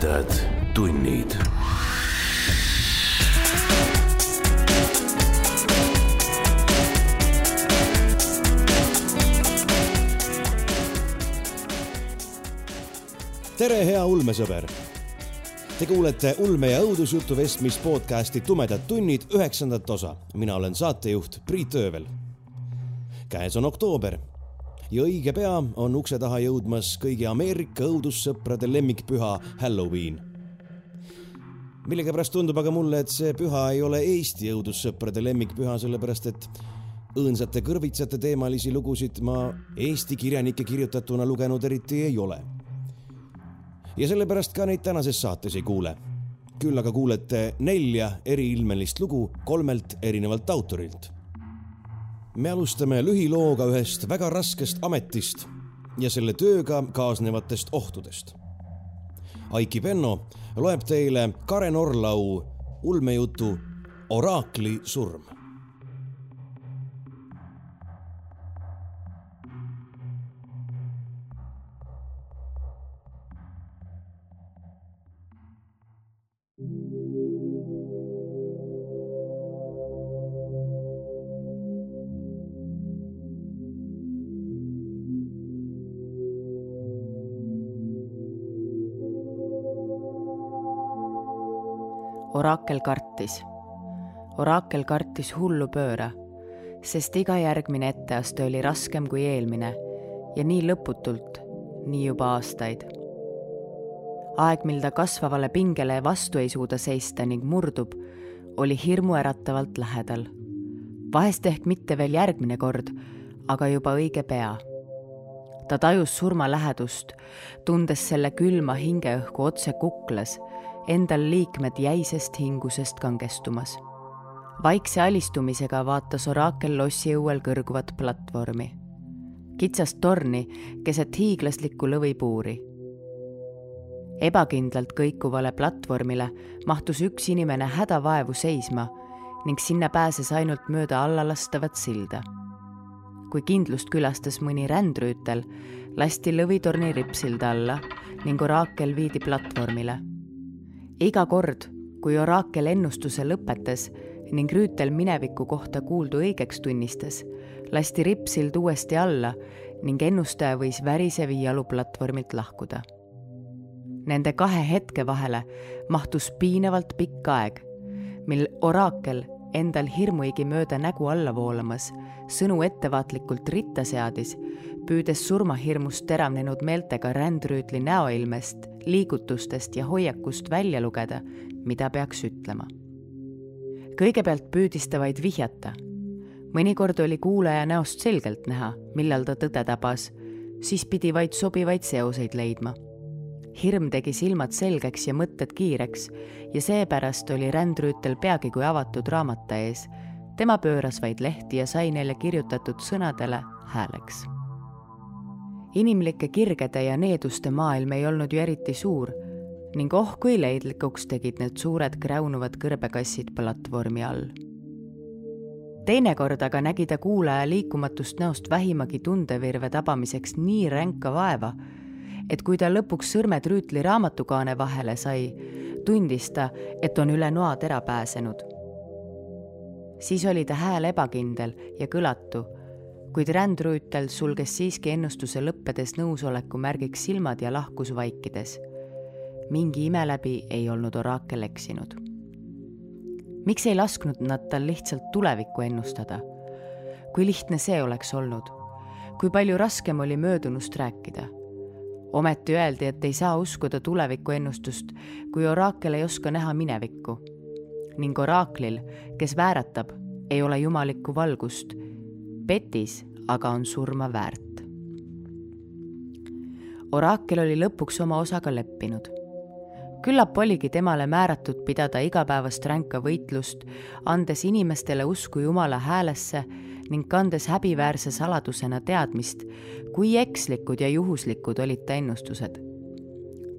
tumedad tunnid. tere, hea ulmesõber. Te kuulete ulme ja õudusjutu vestmis podcasti Tumedad tunnid üheksandat osa. mina olen saatejuht Priit Öövel. käes on oktoober ja õige pea on ukse taha jõudmas kõigi Ameerika õudussõprade lemmikpüha Halloween. millegipärast tundub aga mulle, et see püha ei ole Eesti õudussõprade lemmikpüha, sellepärast et õõnsate kõrvitsate teemalisi lugusid ma Eesti kirjanike kirjutatuna lugenud eriti ei ole. ja sellepärast ka neid tänases saates ei kuule. küll aga kuulete nelja eriilmelist lugu kolmelt erinevalt autorilt me alustame lühilooga ühest väga raskest ametist ja selle tööga kaasnevatest ohtudest. Aiki Penno loeb teile Karen Orlau ulmejutu Oraakli surm oraakel kartis. oraakel kartis hullu pööra, sest iga järgmine etteaste oli raskem kui eelmine ja nii lõputult, nii juba aastaid. aeg, mil ta kasvavale pingele vastu ei suuda seista ning murdub, oli hirmuäratavalt lähedal. vahest ehk mitte veel järgmine kord, aga juba õige pea ta tajus surma lähedust, tundes selle külma hingeõhku otse kuklas endal liikmed jäisest hingusest kangestumas. vaikse alistumisega vaatas oraakel lossi õuel kõrguvat platvormi, kitsast torni keset hiiglaslikku lõvipuuri. ebakindlalt kõikuvale platvormile mahtus üks inimene hädavaevu seisma ning sinna pääses ainult mööda allalastavat silda. kui kindlust külastas mõni rändrüütel, lasti lõvitorni rippsilda alla ning oraakel viidi platvormile iga kord, kui oraakel ennustuse lõpetas ning rüütel mineviku kohta kuuldu õigeks tunnistas, lasti rippsild uuesti alla ning ennustaja võis värisevi jalu platvormilt lahkuda. Nende kahe hetke vahele mahtus piinavalt pikk aeg, mil oraakel endal hirmuigi mööda nägu alla voolamas, sõnu ettevaatlikult ritta seadis, püüdes surmahirmust teravnenud meeltega rändrüütli näoilmest liigutustest ja hoiakust välja lugeda, mida peaks ütlema. kõigepealt püüdis ta vaid vihjata. mõnikord oli kuulaja näost selgelt näha, millal ta tõde tabas, siis pidi vaid sobivaid seoseid leidma. hirm tegi silmad selgeks ja mõtted kiireks ja seepärast oli rändrüütel peagi kui avatud raamata ees. tema pööras vaid lehti ja sai neile kirjutatud sõnadele hääleks inimlike kirgede ja needuste maailm ei olnud ju eriti suur ning oh kui leidlikuks tegid need suured kräunuvad kõrbekassid platvormi all. teinekord aga nägi ta kuulaja liikumatust näost vähimagi tundevirve tabamiseks nii ränka vaeva, et kui ta lõpuks sõrmed rüütli raamatukaane vahele sai, tundis ta, et on üle noatera pääsenud. siis oli ta hääl ebakindel ja kõlatu kuid rändrüütel sulges siiski ennustuse lõppedes nõusoleku märgiks silmad ja lahkus vaikides. mingi ime läbi ei olnud oraakel eksinud. miks ei lasknud nad tal lihtsalt tulevikku ennustada? kui lihtne see oleks olnud? kui palju raskem oli möödunust rääkida? ometi öeldi, et ei saa uskuda tulevikuennustust, kui oraakel ei oska näha minevikku. ning oraaklil, kes vääratab, ei ole jumalikku valgust petis aga on surma väärt. oraakel oli lõpuks oma osaga leppinud. küllap oligi temale määratud pidada igapäevast ränka võitlust, andes inimestele usku Jumala häälesse ning kandes häbiväärse saladusena teadmist, kui ekslikud ja juhuslikud olid ta ennustused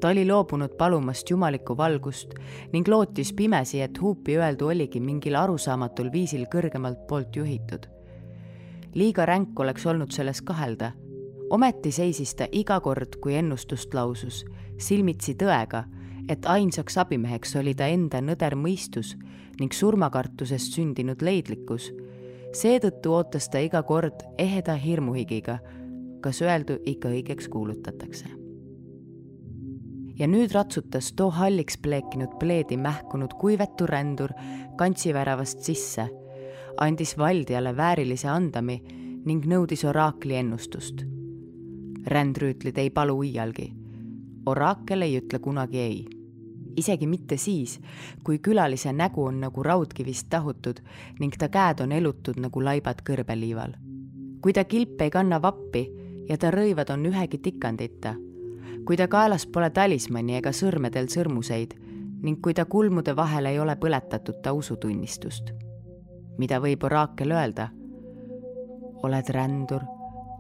ta oli loobunud palumast jumalikku valgust ning lootis pimesi, et huupi öeldu oligi mingil arusaamatul viisil kõrgemalt poolt juhitud liiga ränk oleks olnud selles kahelda. ometi seisis ta iga kord, kui ennustust lausus, silmitsi tõega, et ainsaks abimeheks oli ta enda nõder mõistus ning surmakartusest sündinud leidlikkus. seetõttu ootas ta iga kord eheda hirmuhigiga, kas öeldu ikka õigeks kuulutatakse. ja nüüd ratsutas too halliks pleekinud pleedi mähkunud kuivetu rändur kantsiväravast sisse, andis valdjale väärilise andami ning nõudis oraakli ennustust. rändrüütlid ei palu iialgi. oraakel ei ütle kunagi ei isegi mitte siis, kui külalise nägu on nagu raudkivist tahutud ning ta käed on elutud nagu laibad kõrbeliival. kui ta kilp ei kanna vappi ja ta rõivad on ühegi tikandita, kui ta kaelas pole talismanni ega sõrmedel sõrmuseid ning kui ta kulmude vahel ei ole põletatud ta usutunnistust. Mida võib oraakel öelda? oled rändur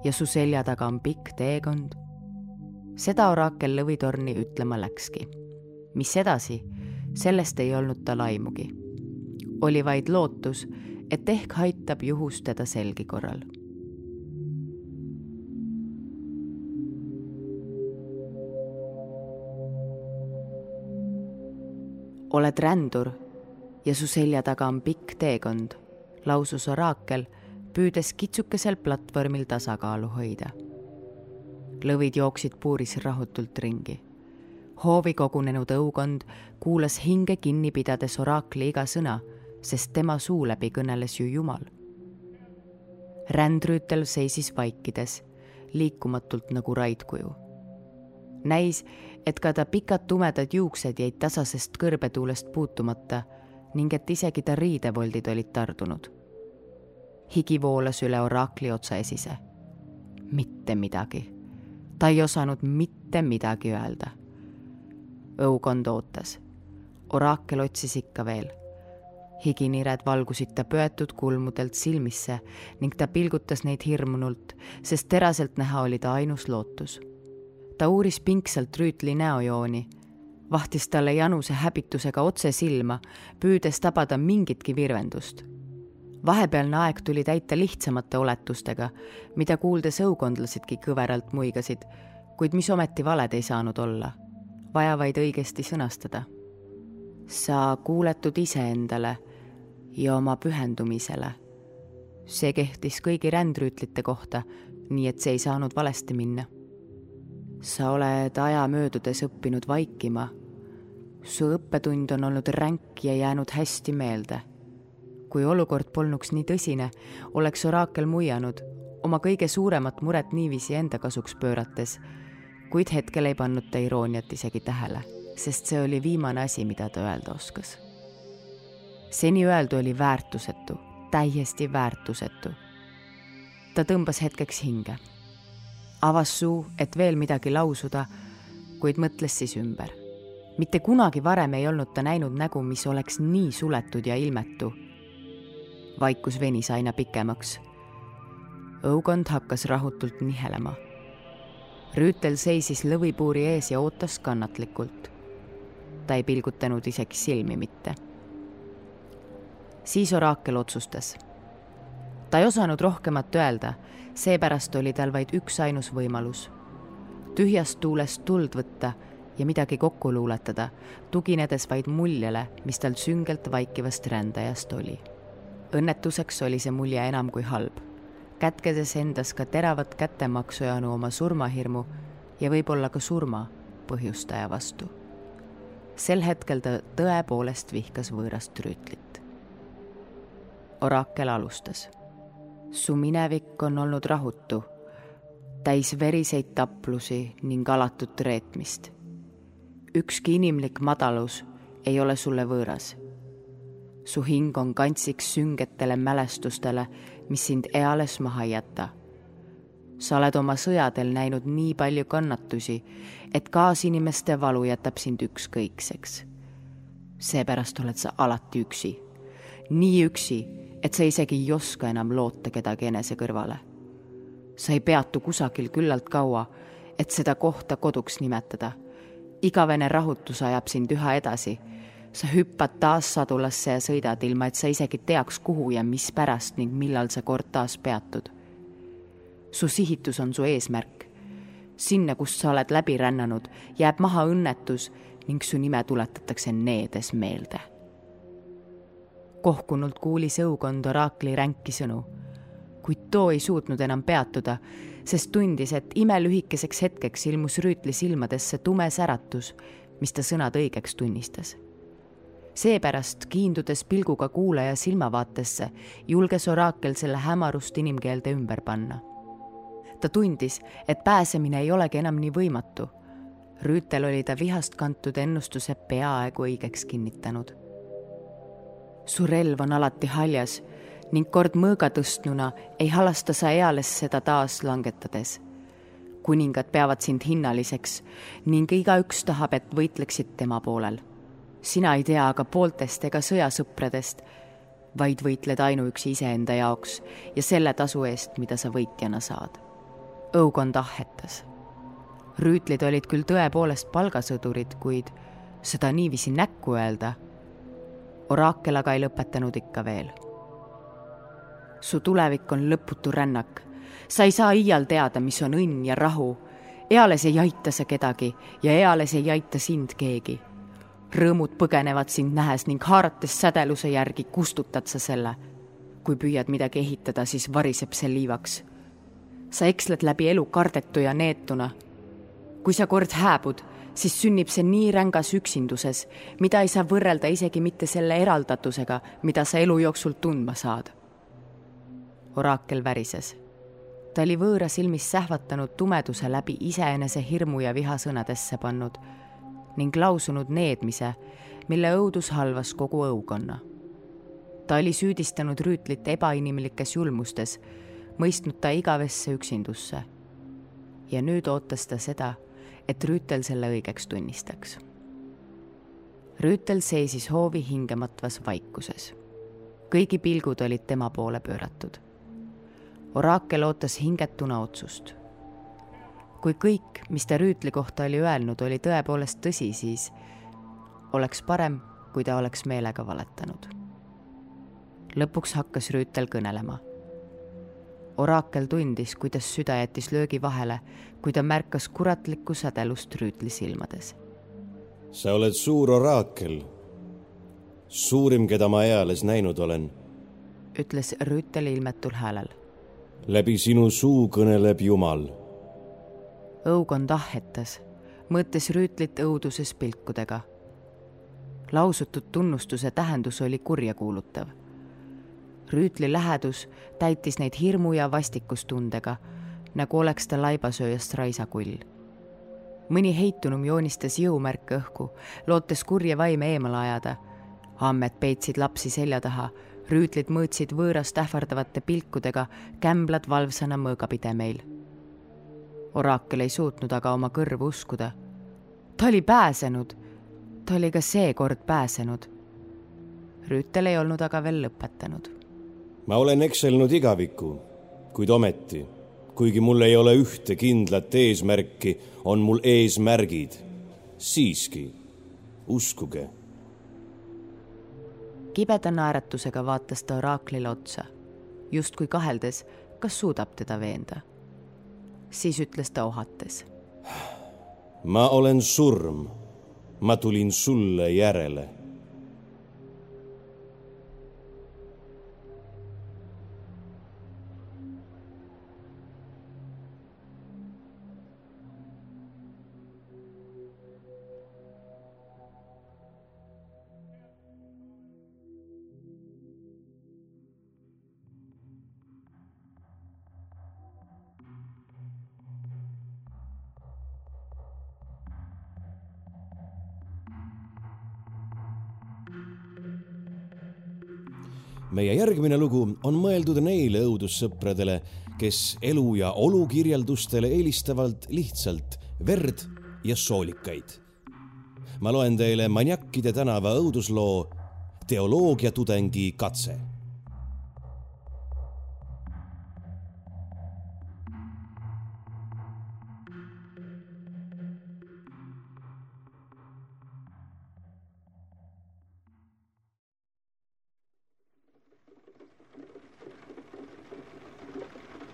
ja su selja taga on pikk teekond. seda oraakel lõvitorni ütlema läkski mis edasi, sellest ei olnud tal aimugi. oli vaid lootus, et ehk aitab juhus teda selgi korral. oled rändur ja su selja taga on pikk teekond, lausus oraakel, püüdes kitsukesel platvormil tasakaalu hoida. lõvid jooksid puuris rahutult ringi hoovi kogunenud õukond kuulas hinge kinni pidades oraakli iga sõna, sest tema suu läbi kõneles ju Jumal. rändrüütel seisis vaikides, liikumatult nagu raidkuju. näis, et ka ta pikad tumedad juuksed jäid tasasest kõrbetuulest puutumata ning et isegi ta riidevoldid olid tardunud. higi voolas üle oraakli otsaesise. mitte midagi. ta ei osanud mitte midagi öelda õukond ootas. oraakel otsis ikka veel. higinired valgusid ta pöetud kulmudelt silmisse ning ta pilgutas neid hirmunult, sest teraselt näha oli ta ainus lootus. ta uuris pingsalt rüütli näojooni, vahtis talle januse häbitusega otse silma, püüdes tabada mingitki virvendust vahepealne aeg tuli täita lihtsamate oletustega, mida kuuldes õukondlasedki kõveralt muigasid, kuid mis ometi valed ei saanud olla vaja vaid õigesti sõnastada. sa kuuletud iseendale ja oma pühendumisele. see kehtis kõigi rändrüütlite kohta, nii et see ei saanud valesti minna. sa oled aja möödudes õppinud vaikima. Su õppetund on olnud ränk ja jäänud hästi meelde. kui olukord polnuks nii tõsine, oleks oraakel muianud, oma kõige suuremat muret niiviisi enda kasuks pöörates kuid hetkel ei pannud ta irooniat isegi tähele, sest see oli viimane asi, mida ta öelda oskas. seni öeldu oli väärtusetu, täiesti väärtusetu. ta tõmbas hetkeks hinge, avas suu, et veel midagi lausuda, kuid mõtles siis ümber. Mitte kunagi varem ei olnud ta näinud nägu, mis oleks nii suletud ja ilmetu. vaikus venis aina pikemaks. õukond hakkas rahutult nihelema rüütel seisis lõvipuuri ees ja ootas kannatlikult. ta ei pilgutanud isegi silmi mitte. siis oraakel otsustas. ta ei osanud rohkemat öelda, seepärast oli tal vaid üksainus võimalus. tühjast tuulest tuld võtta ja midagi kokku luuletada, tuginedes vaid muljele, mis tal süngelt vaikivast rändajast oli. õnnetuseks oli see mulje enam kui halb kätkedes endas ka teravat kättemaksujanu oma surmahirmu ja võib-olla ka surma põhjustaja vastu. sel hetkel ta tõepoolest vihkas võõrast rüütlit. oraakel alustas. su minevik on olnud rahutu, täis veriseid taplusi ning alatut reetmist. Ükski inimlik madalus ei ole sulle võõras su hing on kantsiks süngetele mälestustele, mis sind eales maha ei jäta. sa oled oma sõjadel näinud nii palju kannatusi, et kaasinimeste valu jätab sind ükskõikseks. seepärast oled sa alati üksi. nii üksi, et sa isegi ei oska enam loota kedagi enese kõrvale. sa ei peatu kusagil küllalt kaua, et seda kohta koduks nimetada. Igavene rahutus ajab sind üha edasi sa hüppad taas sadulasse ja sõidad, ilma et sa isegi teaks, kuhu ja mispärast ning millal sa kord taas peatud. su sihitus on su eesmärk. sinna, kust sa oled läbi rännanud, jääb maha õnnetus, ning su nime tuletatakse needes meelde. kohkunult kuulis õukond oraakli ränki sõnu, kuid too ei suutnud enam peatuda, sest tundis, et imelühikeseks hetkeks ilmus Rüütli silmadesse tume säratus, mis ta sõnad õigeks tunnistas seepärast, kiindudes pilguga kuulaja silmavaatesse, julges oraakel selle hämarust inimkeelde ümber panna. ta tundis, et pääsemine ei olegi enam nii võimatu. Rüütel oli ta vihast kantud ennustuse peaaegu õigeks kinnitanud. su relv on alati haljas ning kord mõõga tõstnuna ei halasta sa eales seda taas langetades. kuningad peavad sind hinnaliseks ning igaüks tahab, et võitleksid tema poolel sina ei tea aga pooltest ega sõjasõpradest, vaid võitled ainuüksi iseenda jaoks ja selle tasu eest, mida sa võitjana saad. õukond ahhetas. rüütlid olid küll tõepoolest palgasõdurid, kuid seda niiviisi näkku öelda. oraakel aga ei lõpetanud ikka veel. Su tulevik on lõputu rännak. sa ei saa iial teada, mis on õnn ja rahu. eales ei aita sa kedagi ja eales ei aita sind keegi rõõmud põgenevad sind nähes ning haarates sädeluse järgi kustutad sa selle. kui püüad midagi ehitada, siis variseb see liivaks. sa eksled läbi elu kardetu ja neetuna. kui sa kord hääbud, siis sünnib see nii rängas üksinduses, mida ei saa võrrelda isegi mitte selle eraldatusega, mida sa elu jooksul tundma saad. Oraakel värises. ta oli võõra silmis sähvatanud tumeduse läbi iseenese hirmu ja viha sõnadesse pannud ning lausunud needmise, mille õudus halvas kogu õukonna. ta oli süüdistanud rüütlit ebainimlikes julmustes, mõistnud ta igavesse üksindusse. ja nüüd ootas ta seda, et rüütel selle õigeks tunnistaks. rüütel seisis hoovi hingematvas vaikuses. kõigi pilgud olid tema poole pööratud. Oraakel ootas hingetuna otsust kui kõik, mis ta Rüütli kohta oli öelnud, oli tõepoolest tõsi, siis oleks parem, kui ta oleks meelega valetanud. lõpuks hakkas Rüütel kõnelema. oraakel tundis, kuidas süda jättis löögi vahele, kui ta märkas kuratlikku sädelust Rüütli silmades. sa oled suur oraakel, suurim, keda ma eales näinud olen, ütles Rüütel ilmetul häälel. Läbi sinu suu kõneleb Jumal õukond ahhetas, mõõtes rüütlit õuduses pilkudega. lausutud tunnustuse tähendus oli kurjakuulutav. rüütli lähedus täitis neid hirmu ja vastikustundega, nagu oleks ta laibasööjast raisakull. mõni heitunum joonistas jõumärke õhku, lootes kurje vaime eemale ajada. ammed peitsid lapsi selja taha, rüütlid mõõtsid võõrast ähvardavate pilkudega, kämblad valvsana mõõgapidemeil oraakel ei suutnud aga oma kõrvu uskuda. ta oli pääsenud. ta oli ka seekord pääsenud. Rüütel ei olnud aga veel lõpetanud. ma olen ekselnud igavikku, kuid ometi, kuigi mul ei ole ühte kindlat eesmärki, on mul eesmärgid. siiski, uskuge. Kibeda naeratusega vaatas ta oraaklile otsa, justkui kaheldes, kas suudab teda veenda siis ütles ta ohates. ma olen surm. ma tulin sulle järele meie järgmine lugu on mõeldud neile õudussõpradele, kes elu ja olukirjeldustele eelistavad lihtsalt verd ja soolikaid. ma loen teile Maniakkide tänava õudusloo Teoloogiatudengi katse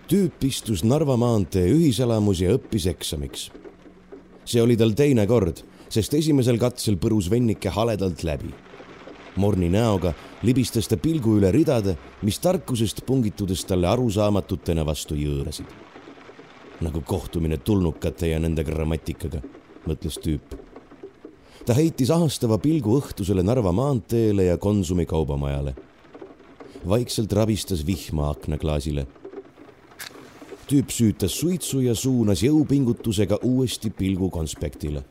tüüp istus Narva maantee ühiselamus ja õppis eksamiks. see oli tal teine kord, sest esimesel katsel põrus vennike haledalt läbi. morni näoga libistas ta pilgu üle ridade, mis tarkusest pungitudes talle arusaamatutena vastu jõõrasid. nagu kohtumine tulnukate ja nende grammatikaga, mõtles tüüp. ta heitis ahastava pilgu õhtusele Narva maanteele ja Konsumi kaubamajale. vaikselt rabistas vihma aknaklaasile tüüp süütas suitsu ja suunas jõupingutusega uuesti pilgu konspektile.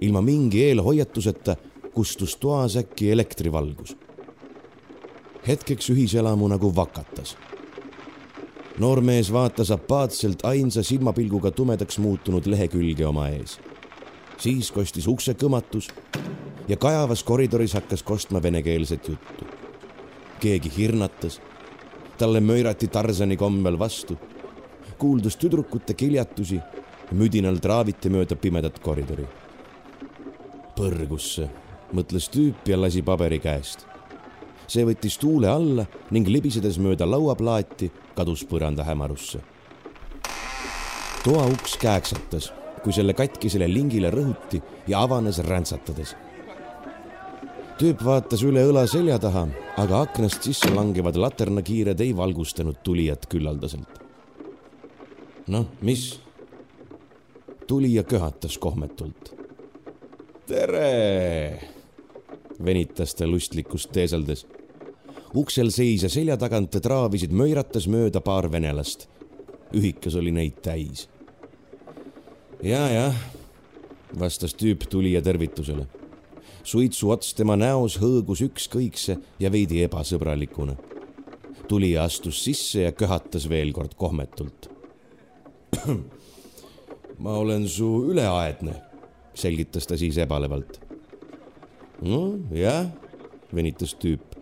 ilma mingi eelhoiatuseta kustus toas äkki elektrivalgus. hetkeks ühiselamu nagu vakatas. noormees vaatas apaatselt ainsa silmapilguga tumedaks muutunud lehekülge oma ees. siis kostis ukse kõmatus ja kajavas koridoris hakkas kostma venekeelset juttu. keegi hirnatas, talle möirati Tarsani kombel vastu kuuldus tüdrukute kiljatusi, müdinal traaviti mööda pimedat koridori. põrgusse, mõtles tüüp ja lasi paberi käest. see võttis tuule alla ning libisedes mööda lauaplaati kadus põranda hämarusse. toa uks kääksatas, kui selle katkisele lingile rõhuti ja avanes räntsatades tüüp vaatas üle õla selja taha, aga aknast sisse langevad laternakiired ei valgustanud tulijat küllaldaselt noh, mis? tuli ja köhatas kohmetult. tere, venitas ta lustlikkust teeseldes. uksel seisja selja tagant traavisid möirates mööda paar venelast. ühikas oli neid täis. ja, jah, vastas tüüp tulija tervitusele. suitsu ots tema näos hõõgus ükskõikse ja veidi ebasõbralikuna tulija astus sisse ja köhatas veel kord kohmetult ma olen su üleaedne, selgitas ta siis ebalevalt. nojah, venitas tüüp.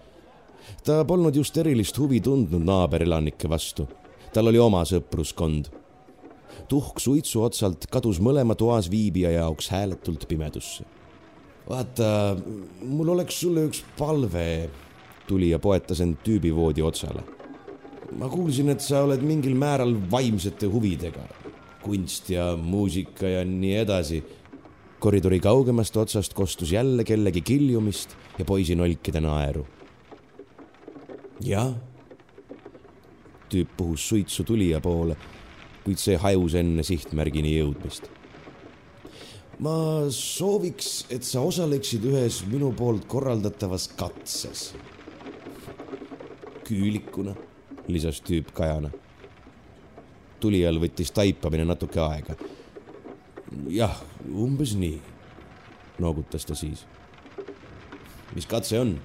ta polnud just erilist huvi tundnud naaberelanike vastu. tal oli oma sõpruskond. tuhk suitsu otsalt kadus mõlema toas viibija jaoks hääletult pimedusse. vaata, mul oleks sulle üks palve, tuli ja poetas end tüübivoodi otsale ma kuulsin, et sa oled mingil määral vaimsete huvidega, kunst ja muusika ja nii edasi. koridori kaugemast otsast kostus jälle kellegi kiljumist ja poisi nolkide naeru. jah. tüüp puhus suitsu tulija poole, kuid see hajus enne sihtmärgini jõudmist. ma sooviks, et sa osaleksid ühes minu poolt korraldatavas katses. küülikuna lisas tüüp kajana. tulijal võttis taipamine natuke aega. jah, umbes nii, noogutas ta siis. mis katse on?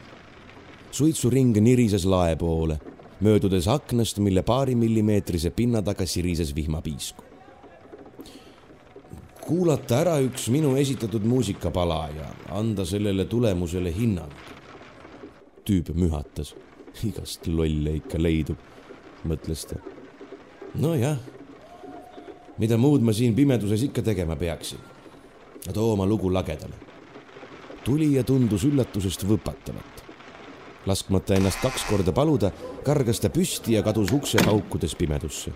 suitsuring nirises lae poole, möödudes aknast, mille paarimillimeetrise pinna taga sirises vihmapiisku. kuulata ära üks minu esitatud muusikapala ja anda sellele tulemusele hinnang. tüüp mühatas igast lolle ikka leidub, mõtles ta. nojah, mida muud ma siin pimeduses ikka tegema peaksin. too oma lugu lagedale. tulija tundus üllatusest võpatavat. laskmata ennast kaks korda paluda, kargas ta püsti ja kadus ukse paukudes pimedusse.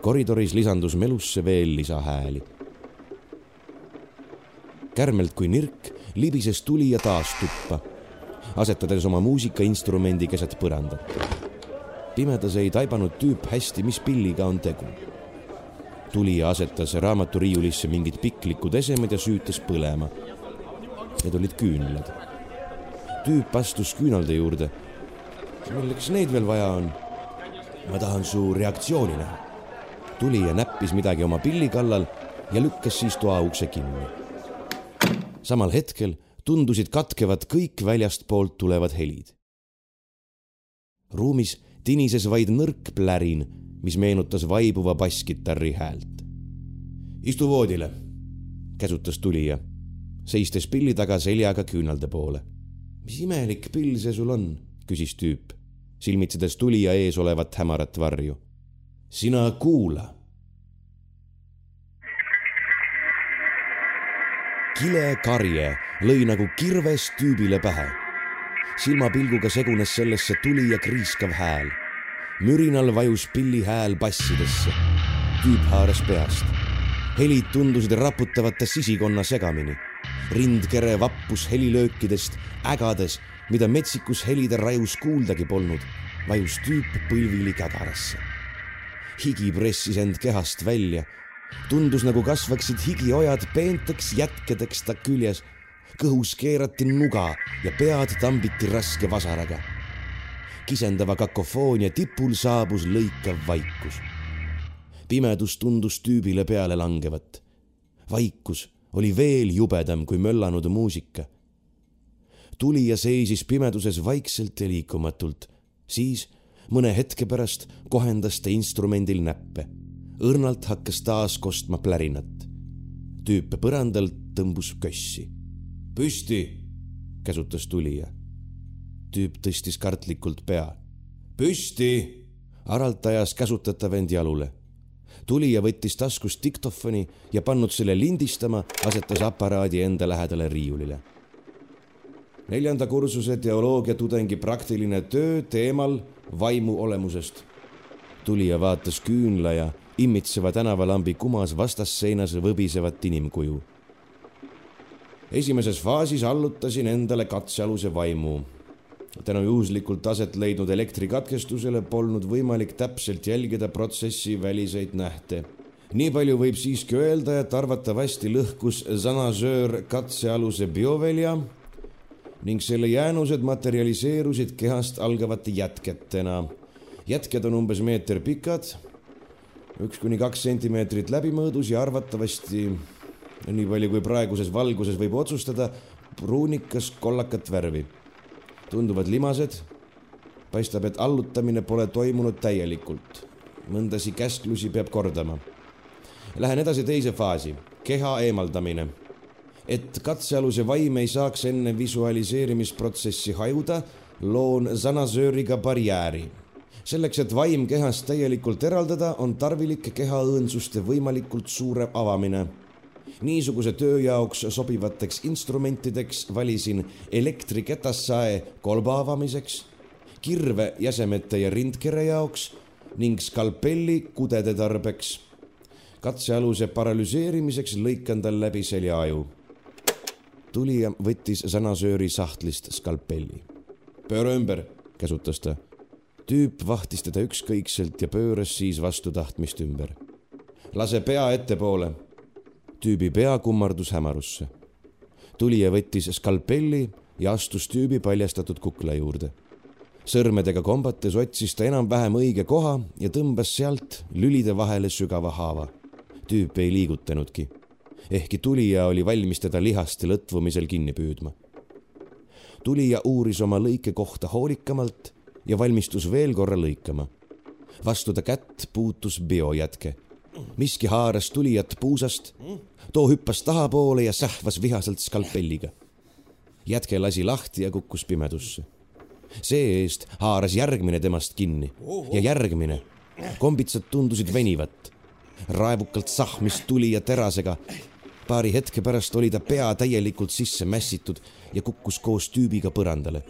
koridoris lisandus melusse veel lisahääli. kärmelt kui nirk libises tulija taas tuppa asetades oma muusikainstrumendi keset põrandat. Pimedas ei taibanud tüüp hästi, mis pilliga on tegu. tulija asetas raamaturiiulisse mingid piklikud esemed ja süütas põlema. Need olid küünlad. tüüp astus küünalde juurde. milleks neid veel vaja on? ma tahan su reaktsiooni näha. tulija näppis midagi oma pilli kallal ja lükkas siis toa ukse kinni. samal hetkel tundusid katkevat kõik väljastpoolt tulevad helid. ruumis tinises vaid nõrk plärin, mis meenutas vaibuva basskitarri häält. istu voodile, käsutas tulija, seistes pilli taga seljaga küünalde poole. mis imelik pill see sul on, küsis tüüp, silmitsedes tulija ees olevat hämarat varju. sina kuula kilekarje lõi nagu kirves tüübile pähe. Silmapilguga segunes sellesse tuli ja kriiskav hääl. mürinal vajus pilli hääl bassidesse. tüüp haaras peast. helid tundusid raputavat ta sisikonna segamini. rindkere vappus helilöökidest, ägades, mida metsikus helide rajus kuuldagi polnud, vajus tüüp põlvili kägarasse. higi pressis end kehast välja. tundus nagu kasvaksid higiojad peenteks jätkedeks ta küljes. Kõhus keerati nuga ja pead tambiti raske vasaraga. kisendava kakofoonia tipul saabus lõikav vaikus pimedus tundus tüübile peale langevat. vaikus oli veel jubedam kui möllanud muusika. tulija seisis pimeduses vaikselt ja liikumatult, siis mõne hetke pärast kohendas ta instrumendil näppe. õrnalt hakkas taas kostma plärinat. tüüp põrandalt tõmbus kössi. Püsti, käsutas tulija. tüüp tõstis kartlikult pea. püsti, Aralt ajas käsutatav end jalule tulija võttis taskust diktofoni ja pannud selle lindistama, asetas aparaadi enda lähedale riiulile. neljanda kursuse teoloogia tudengi praktiline töö teemal vaimu olemusest. tulija vaatas küünla ja immitseva tänavalambi kumas vastasseinas võbisevat inimkuju. Esimeses faasis allutasin endale katsealuse vaimu tänu juhuslikult aset leidnud elektrikatkestusele polnud võimalik täpselt jälgida protsessi väliseid nähte. nii palju võib siiski öelda, et arvatavasti lõhkus zanasöör katsealuse biovälja ning selle jäänused materialiseerusid kehast algavate jätketena. jätked on umbes meeter pikad, üks kuni kaks sentimeetrit läbimõõdus ja arvatavasti nii palju kui praeguses valguses võib otsustada, pruunikas kollakat värvi tunduvad limased. paistab, et allutamine pole toimunud täielikult. mõndasi käsklusi peab kordama. Lähen edasi teise faasi, keha eemaldamine. et katsealuse vaim ei saaks enne visualiseerimisprotsessi hajuda, loon zanasööriga barjääri selleks, et vaim kehast täielikult eraldada, on tarvilik keha õõnsuste võimalikult suure avamine niisuguse töö jaoks sobivateks instrumentideks valisin elektriketassae kolba avamiseks, kirve jäsemete ja rindkere jaoks ning skalpelli kudede tarbeks. katsealuse paralüseerimiseks lõikan tal läbi seljaaju. tulija võttis sanasööri sahtlist skalpelli. pööra ümber, käsutas ta. tüüp vahtis teda ükskõikselt ja pööras siis vastu tahtmist ümber. lase pea ettepoole tüübi pea kummardus hämarusse. tulija võttis skalpelli ja astus tüübi paljastatud kukla juurde. sõrmedega kombates otsis ta enam-vähem õige koha ja tõmbas sealt lülide vahele sügava haava. tüüp ei liigutanudki, ehkki tulija oli valmis teda lihaste lõtvumisel kinni püüdma. tulija uuris oma lõike kohta hoolikamalt ja valmistus veel korra lõikama. vastu ta kätt puutus biojätke miski haaras tulijat puusast, too hüppas tahapoole ja sähvas vihaselt skalpelliga. jätke lasi lahti ja kukkus pimedusse. see-eest haaras järgmine temast kinni ja järgmine. kombitsad tundusid venivat. raevukalt sahmis tulija terasega. paari hetke pärast oli ta pea täielikult sisse mässitud ja kukkus koos tüübiga põrandale.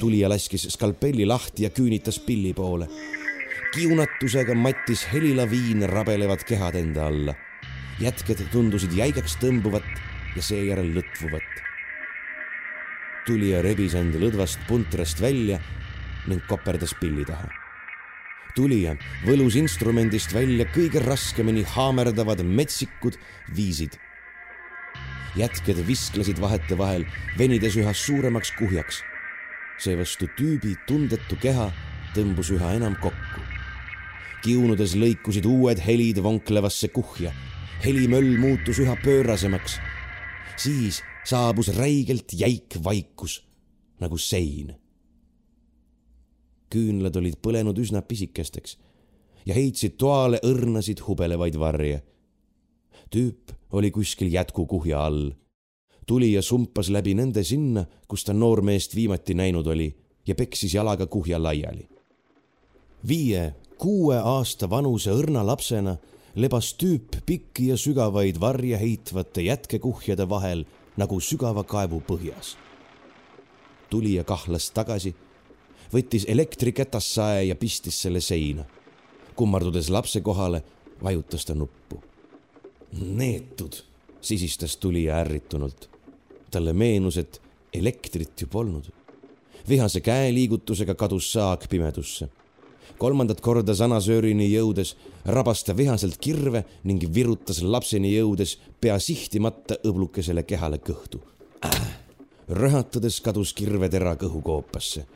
tulija laskis skalpelli lahti ja küünitas pilli poole kiunatusega mattis helilaviin rabelevad kehad enda alla. jätked tundusid jäigaks tõmbuvat ja seejärel lõtvuvat. tulija rebis end lõdvast puntrast välja ning koperdas pilli taha. tulija võlus instrumendist välja kõige raskemini haamerdavad metsikud viisid. jätked visklesid vahetevahel, venides üha suuremaks kuhjaks. seevastu tüübi tundetu keha tõmbus üha enam kokku kiunudes lõikusid uued helid vonklevasse kuhja. helimöll muutus üha pöörasemaks. siis saabus räigelt jäik vaikus nagu sein. küünlad olid põlenud üsna pisikesteks ja heitsid toale õrnasid hubelevaid varje. tüüp oli kuskil jätkukuhja all. tulija sumpas läbi nende sinna, kus ta noormeest viimati näinud oli ja peksis jalaga kuhja laiali. viie kuue aasta vanuse õrna lapsena lebas tüüp pikki ja sügavaid varje heitvate jätkekuhjade vahel nagu sügava kaevu põhjas. tulija kahlas tagasi, võttis elektriketassae ja pistis selle seina. kummardudes lapse kohale, vajutas ta nuppu. neetud, sisistas tulija ärritunult. talle meenus, et elektrit ju polnud. vihase käeliigutusega kadus saag pimedusse. Kolmandat korda sanasöörini jõudes rabas ta vihaselt kirve ning virutas lapseni jõudes pea sihtimata õblukesele kehale kõhtu äh.. rõhatades kadus kirvetera kõhukoopasse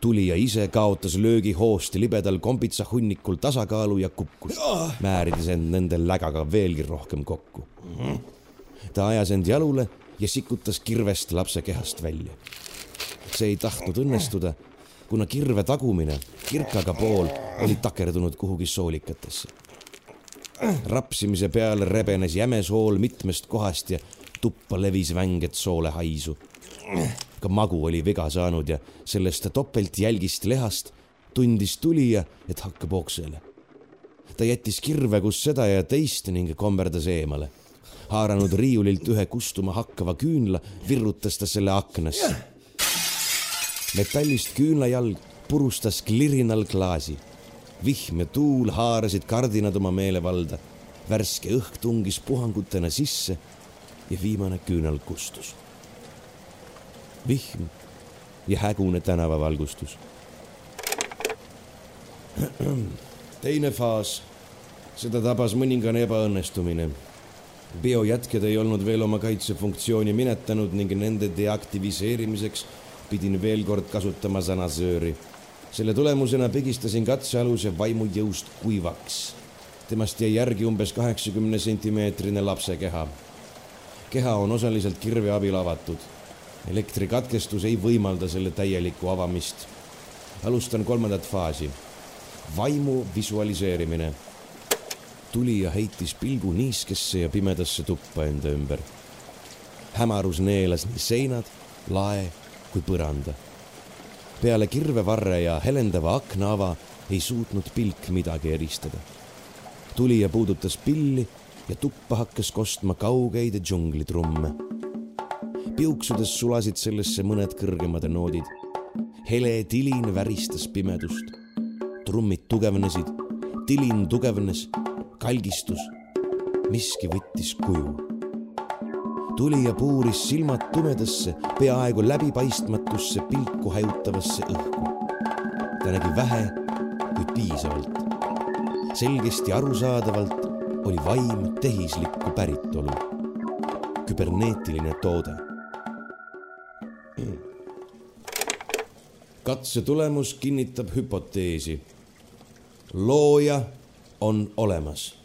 tulija ise kaotas löögi hoost libedal kombitsa hunnikul tasakaalu ja kukkus, määrides end nende lägaga veelgi rohkem kokku. ta ajas end jalule ja sikutas kirvest lapse kehast välja. see ei tahtnud õnnestuda, kuna kirve tagumine, kirkaga pool, oli takerdunud kuhugi soolikatesse. rapsimise peale rebenes jäme sool mitmest kohast ja tuppa levis vänget soolehaisu ka magu oli viga saanud ja sellest topeltjälgist lehast tundis tulija, et hakkab oksele. ta jättis kirve kus seda ja teist ning komberdas eemale. haaranud riiulilt ühe kustuma hakkava küünla, virrutas ta selle aknasse. Metallist küünlajalg purustas klirinal klaasi. vihm ja tuul haarasid kardinad oma meelevalda. värske õhk tungis puhangutena sisse ja viimane küünal kustus vihm ja hägune tänavavalgustus. teine faas, seda tabas mõningane ebaõnnestumine. biojätked ei olnud veel oma kaitsefunktsiooni minetanud ning nende deaktiviseerimiseks pidin veel kord kasutama sanasööri. selle tulemusena pigistasin katsealuse vaimujõust kuivaks. temast jäi järgi umbes kaheksakümne sentimeetrine lapse keha. keha on osaliselt kirve abil avatud elektrikatkestus ei võimalda selle täielikku avamist. alustan kolmandat faasi. vaimu visualiseerimine. tulija heitis pilgu niiskesse ja pimedasse tuppa enda ümber. hämarus neelas nii seinad, lae kui põranda. peale kirvevarre ja helendava aknaava ei suutnud pilk midagi eristada. tulija puudutas pilli ja tuppa hakkas kostma kaugeid džunglitrumme piuksudes sulasid sellesse mõned kõrgemad noodid. hele tilin väristas pimedust. trummid tugevnesid, tilin tugevnes, kalgistus. miski võttis kuju. Tulija puuris silmad tumedasse, peaaegu läbipaistmatusse pilku hajutavasse õhku. ta nägi vähe, kuid piisavalt. selgesti arusaadavalt oli vaim tehislikku päritolu küberneetiline toode katse tulemus kinnitab hüpoteesi. looja on olemas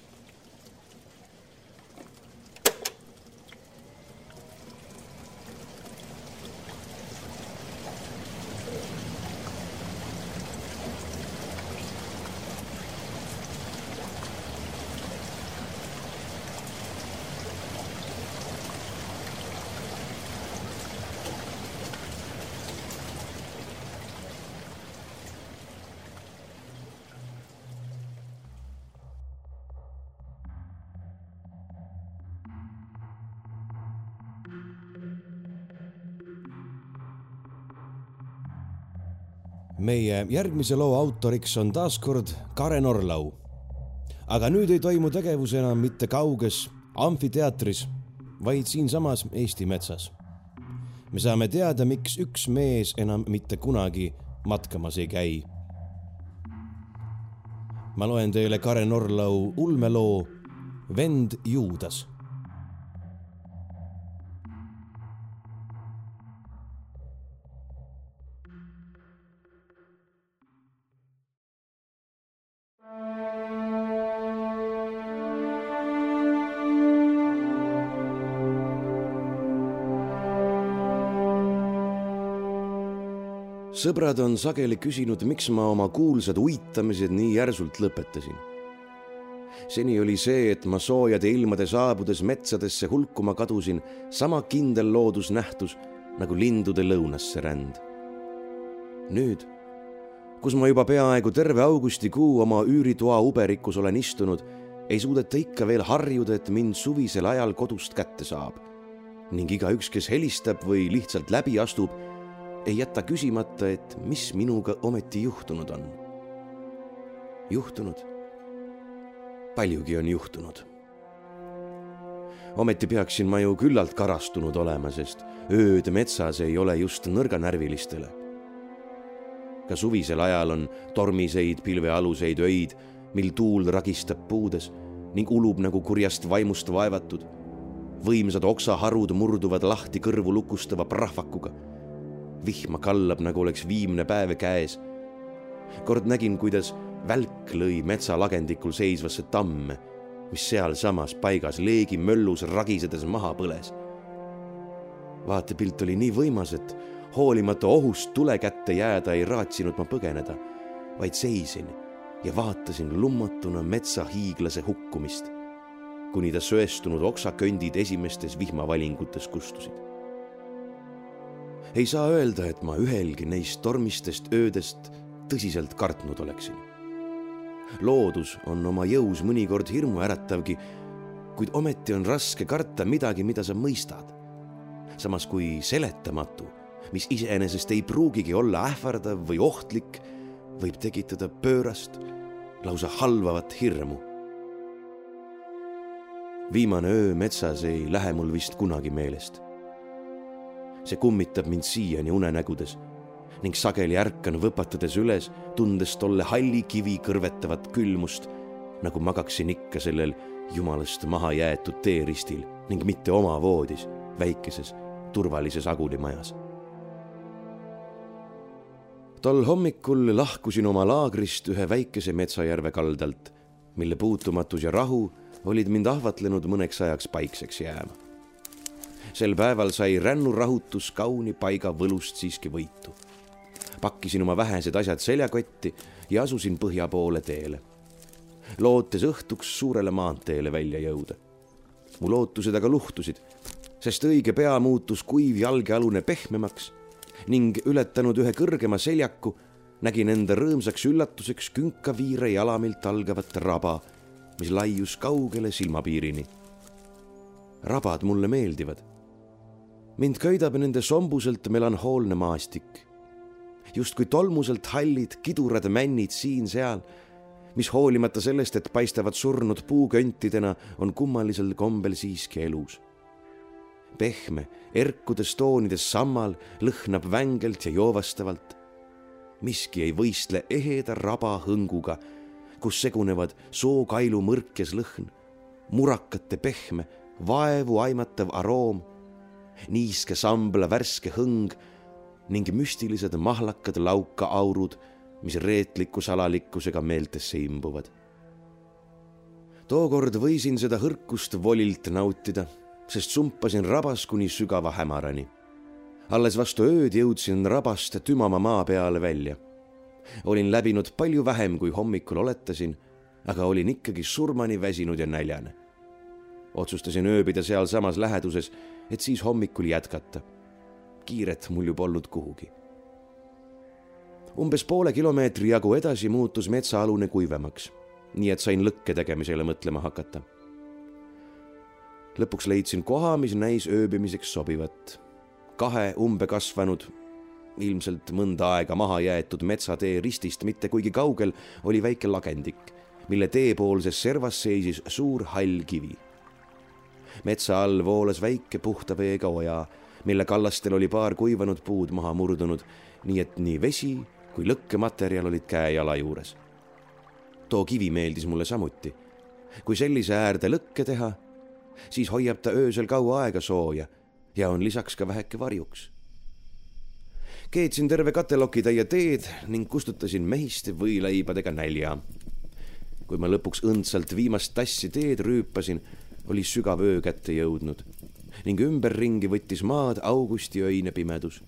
meie järgmise loo autoriks on taas kord Karen Orlau. aga nüüd ei toimu tegevus enam mitte kauges amfiteatris, vaid siinsamas Eesti metsas. me saame teada, miks üks mees enam mitte kunagi matkamas ei käi. ma loen teile Karen Orlau ulmeloo Vend Juudas sõbrad on sageli küsinud, miks ma oma kuulsad uitamised nii järsult lõpetasin. seni oli see, et ma soojade ilmade saabudes metsadesse hulkuma kadusin, sama kindel loodusnähtus nagu lindude lõunasse ränd. nüüd, kus ma juba peaaegu terve augustikuu oma üüritoa uberikus olen istunud, ei suudeta ikka veel harjuda, et mind suvisel ajal kodust kätte saab ning igaüks, kes helistab või lihtsalt läbi astub ei jäta küsimata, et mis minuga ometi juhtunud on. juhtunud? paljugi on juhtunud. ometi peaksin ma ju küllalt karastunud olema, sest ööd metsas ei ole just nõrganärvilistele. ka suvisel ajal on tormiseid pilvealuseid öid, mil tuul ragistab puudes ning ulub nagu kurjast vaimust vaevatud. võimsad oksaharud murduvad lahti kõrvu lukustava prahvakuga. Vihma kallab, nagu oleks viimne päev käes. kord nägin, kuidas välk lõi metsalagendikul seisvasse tamme mis sealsamas paigas leegi möllus ragisedes maha põles. vaatepilt oli nii võimas, et hoolimata ohust tule kätte jääda ei raatsinud ma põgeneda, vaid seisin ja vaatasin lummatuna metsahiiglase hukkumist, kuni ta söestunud oksaköndid esimestes vihmavalingutes kustusid. Ei saa öelda, et ma ühelgi neist tormistest öödest tõsiselt kartnud oleksin loodus on oma jõus mõnikord hirmuäratavgi, kuid ometi on raske karta midagi, mida sa mõistad. samas kui seletamatu, mis iseenesest ei pruugigi olla ähvardav või ohtlik, võib tekitada pöörast, lausa halvavat hirmu. viimane öö metsas ei lähe mul vist kunagi meelest. See kummitab mind siiani unenägudes ning sageli ärkan võpatades üles, tundes tolle halli kivi kõrvetavat külmust, nagu magaksin ikka sellel jumalast maha jäetud teeristil ning mitte oma voodis, väikeses turvalises agulimajas. tol hommikul lahkusin oma laagrist ühe väikese metsajärve kaldalt, mille puutumatus ja rahu olid mind ahvatlenud mõneks ajaks paikseks jääma. Sel päeval sai rännurahutus kauni paiga võlust siiski võitu pakkisin oma vähesed asjad seljakotti ja asusin põhja poole teele, lootes õhtuks suurele maanteele välja jõuda. mu lootused aga luhtusid, sest õige pea muutus kuiv jalgealune pehmemaks ning ületanud ühe kõrgema seljaku, nägin enda rõõmsaks üllatuseks künkaviire jalamilt algavat raba, mis laius kaugele silmapiirini. rabad mulle meeldivad. Mind köidab nende sombuselt melanhoolne maastik justkui tolmuselt hallid kidurad männid siin-seal, mis hoolimata sellest, et paistavad surnud puuköntidena, on kummalisel kombel siiski elus. pehme, erkudes toonides sammal lõhnab vängelt ja joovastavalt. miski ei võistle eheda raba hõnguga, kus segunevad sookailu mõrkes lõhn, murakate pehme, vaevu aimatav aroom, niiske sambla värske hõng ning müstilised mahlakad laukaaurud, mis reetliku salalikkusega meeltesse imbuvad. tookord võisin seda hõrkust volilt nautida, sest sumpasin rabas kuni sügava hämarani. alles vastu ööd jõudsin rabast tümama maa peale välja. olin läbinud palju vähem, kui hommikul oletasin, aga olin ikkagi surmani väsinud ja näljane. otsustasin ööbida sealsamas läheduses, et siis hommikul jätkata kiiret mul ju polnud kuhugi. umbes poole kilomeetri jagu edasi muutus metsaalune kuivemaks, nii et sain lõkke tegemisele mõtlema hakata. lõpuks leidsin koha, mis näis ööbimiseks sobivat. kahe umbe kasvanud, ilmselt mõnda aega maha jäetud metsatee ristist mitte kuigi kaugel oli väike lagendik, mille teepoolses servas seisis suur hall kivi metsa all voolas väike puhta veega oja mille kallastel oli paar kuivanud puud maha murdunud, nii et nii vesi kui lõkkematerjal olid käe-jala juures. too kivi meeldis mulle samuti. kui sellise äärde lõkke teha, siis hoiab ta öösel kaua aega sooja ja on lisaks ka väheke varjuks. keetsin terve katelokitäie teed ning kustutasin mehiste võileibadega nälja. kui ma lõpuks õndsalt viimast tassi teed rüüpasin, oli sügav öö kätte jõudnud ning ümberringi võttis maad augustiöine pimedus.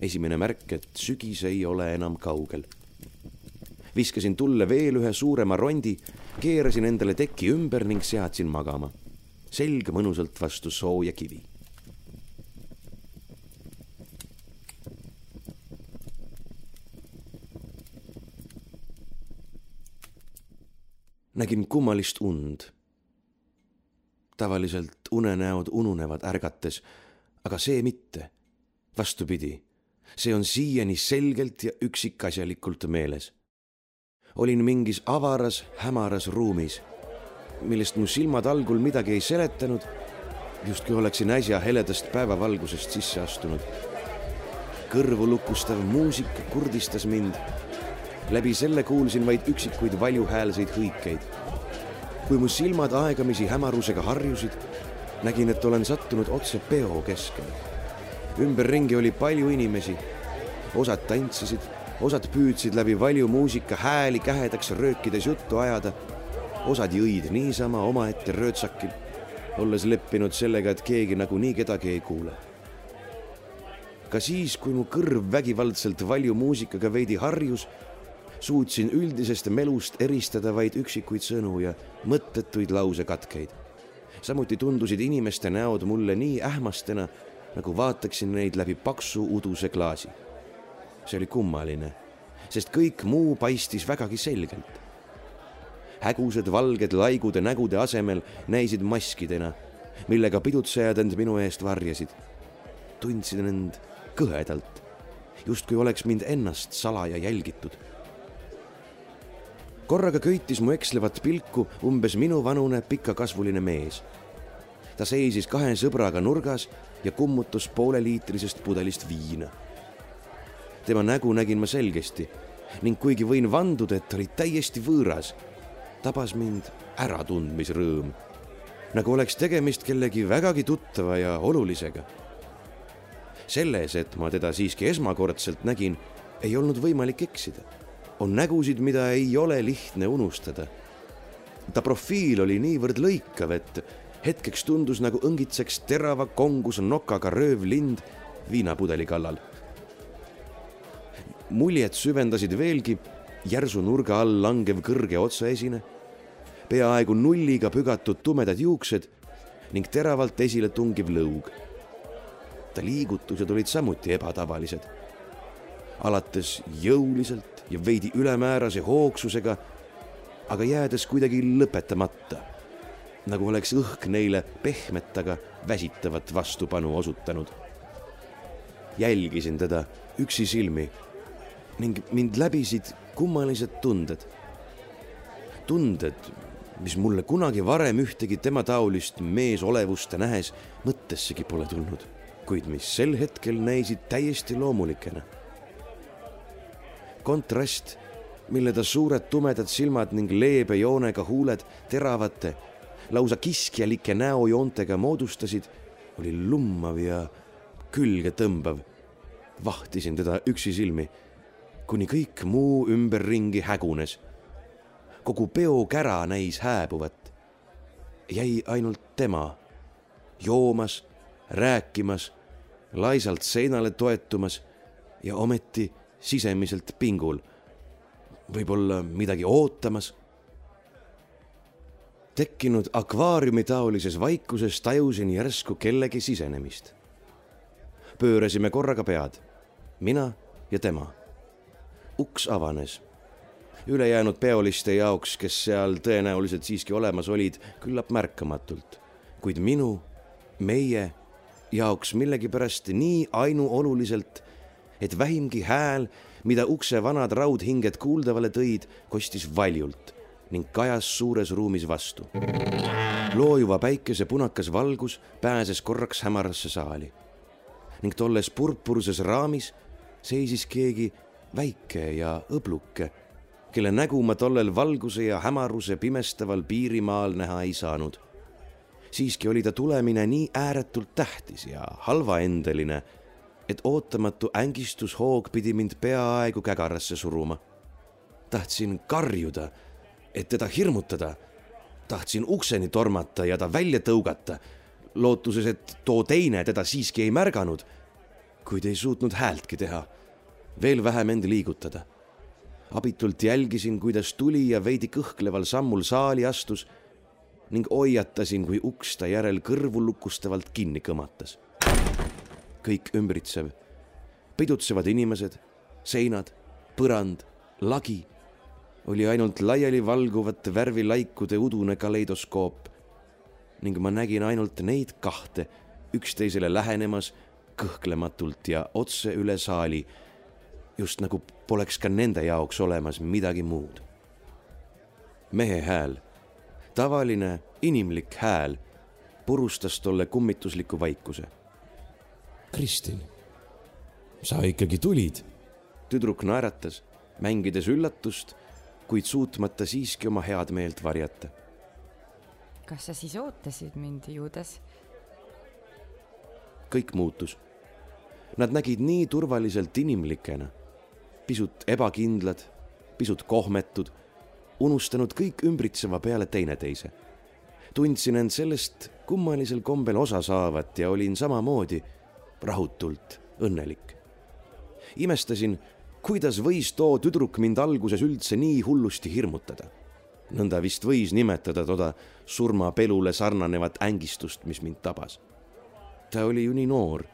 esimene märk, et sügis ei ole enam kaugel. viskasin tulle veel ühe suurema rondi, keerasin endale teki ümber ning seadsin magama. selg mõnusalt vastu sooja kivi. nägin kummalist und tavaliselt unenäod ununevad ärgates, aga see mitte. vastupidi, see on siiani selgelt ja üksikasjalikult meeles. olin mingis avaras, hämaras ruumis, millest mu silmad algul midagi ei seletanud, justkui oleksin äsja heledast päevavalgusest sisse astunud. kõrvu lukustav muusika kurdistas mind. läbi selle kuulsin vaid üksikuid valjuhäälseid hõikeid. Kui mu silmad aegamisi hämarusega harjusid, nägin, et olen sattunud otse peo keskele. ümberringi oli palju inimesi. osad tantsisid, osad püüdsid läbi valju muusika hääli kähedaks röökides juttu ajada. osad jõid niisama omaette röötsakil olles leppinud sellega, et keegi nagunii kedagi ei kuule. ka siis, kui mu kõrv vägivaldselt valju muusikaga veidi harjus, suutsin üldisest melust eristada vaid üksikuid sõnu ja mõttetuid lausekatkeid. samuti tundusid inimeste näod mulle nii ähmastena, nagu vaataksin neid läbi paksu uduse klaasi. see oli kummaline, sest kõik muu paistis vägagi selgelt hägused valged laigude nägude asemel näisid maskidena, millega pidutsejad end minu eest varjasid. tundsin end kõhedalt, justkui oleks mind ennast salaja jälgitud. Korraga köitis mu ekslevat pilku umbes minuvanune pikakasvuline mees. ta seisis kahe sõbraga nurgas ja kummutas pooleliitrisest pudelist viina. tema nägu nägin ma selgesti ning kuigi võin vanduda, et ta oli täiesti võõras tabas mind äratundmisrõõm, nagu oleks tegemist kellegi vägagi tuttava ja olulisega. selles, et ma teda siiski esmakordselt nägin, ei olnud võimalik eksida. On nägusid, mida ei ole lihtne unustada. ta profiil oli niivõrd lõikav, et hetkeks tundus nagu õngitseks terava kongus nokaga röövlind viinapudeli kallal. muljet süvendasid veelgi järsu nurga all langev kõrge otsaesine, peaaegu nulliga pügatud tumedad juuksed ning teravalt esile tungiv lõug. ta liigutused olid samuti ebatavalised. alates jõuliselt ja veidi ülemäärase hoogsusega, aga jäädes kuidagi lõpetamata, nagu oleks õhk neile pehmet, aga väsitavat vastupanu osutanud. jälgisin teda üksisilmi ning mind läbisid kummalised tunded. tunded, mis mulle kunagi varem ühtegi tema taolist meesolevust nähes mõttessegi pole tulnud, kuid mis sel hetkel näisid täiesti loomulikena. Kontrast, mille ta suured tumedad silmad ning leebe joonega huuled teravate, lausa kiskjalike näojoontega moodustasid, oli lummav ja külgetõmbav. vahtisin teda üksisilmi kuni kõik muu ümberringi hägunes. kogu peokära näis hääbuvat. jäi ainult tema, joomas, rääkimas, laisalt seinale toetumas ja ometi sisemiselt pingul. võib-olla midagi ootamas. tekkinud akvaariumitaolises vaikuses tajusin järsku kellegi sisenemist. pöörasime korraga pead, mina ja tema uks avanes. ülejäänud peoliste jaoks, kes seal tõenäoliselt siiski olemas olid, küllap märkamatult, kuid minu, meie jaoks millegipärast nii ainuoluliselt, et vähimgi hääl, mida ukse vanad raudhinged kuuldavale tõid, kostis valjult ning kajas suures ruumis vastu. loojuva päikese punakas valgus pääses korraks hämarasse saali ning tolles purpurses raamis seisis keegi väike ja õbluke, kelle nägu ma tollel valguse ja hämaruse pimestaval piirimaal näha ei saanud. siiski oli ta tulemine nii ääretult tähtis ja halvaendeline, et ootamatu ängistushoog pidi mind peaaegu kägarasse suruma. tahtsin karjuda, et teda hirmutada. tahtsin ukseni tormata ja ta välja tõugata, lootuses, et too teine teda siiski ei märganud, kuid ei suutnud häältki teha veel vähem end liigutada. abitult jälgisin, kuidas tulija veidi kõhkleval sammul saali astus ning hoiatasin, kui uks ta järel kõrvu lukustavalt kinni kõmatas. Kõik ümbritsev, pidutsevad inimesed, seinad, põrand, lagi. Oli ainult laiali valguvate värvilaikude udune kaleidoskoop. Ning ma nägin ainult neid kahte üksteisele lähenemas kõhklematult ja otse üle saali. Just nagu poleks ka nende jaoks olemas midagi muud. mehe hääl, tavaline inimlik hääl, purustas tolle kummitusliku vaikuse. Kristin, sa ikkagi tulid? tüdruk naeratas, mängides üllatust, kuid suutmata siiski oma head meelt varjata. kas sa siis ootasid mind, Juudas? kõik muutus. Nad nägid nii turvaliselt inimlikena, pisut ebakindlad, pisut kohmetud, unustanud kõik ümbritseva peale teineteise. tundsin end sellest kummalisel kombel osa saavat ja olin samamoodi rahutult õnnelik. imestasin, kuidas võis too tüdruk mind alguses üldse nii hullusti hirmutada. nõnda vist võis nimetada toda surmapelule sarnanevat ängistust, mis mind tabas ta oli ju nii noor,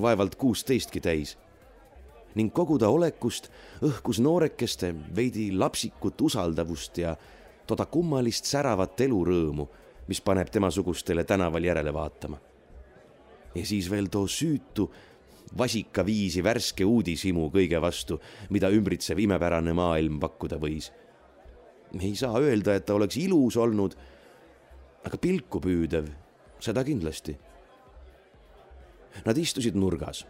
vaevalt kuusteistki täis. ning kogu ta olekust õhkus noorekeste veidi lapsikut usaldavust ja toda kummalist säravat elurõõmu, mis paneb temasugustele tänaval järele vaatama. Ja siis veel too süütu, vasikaviisi värske uudishimu kõige vastu, mida ümbritsev imepärane maailm pakkuda võis. ei saa öelda, et ta oleks ilus olnud, aga pilku püüdev, seda kindlasti Nad istusid nurgas.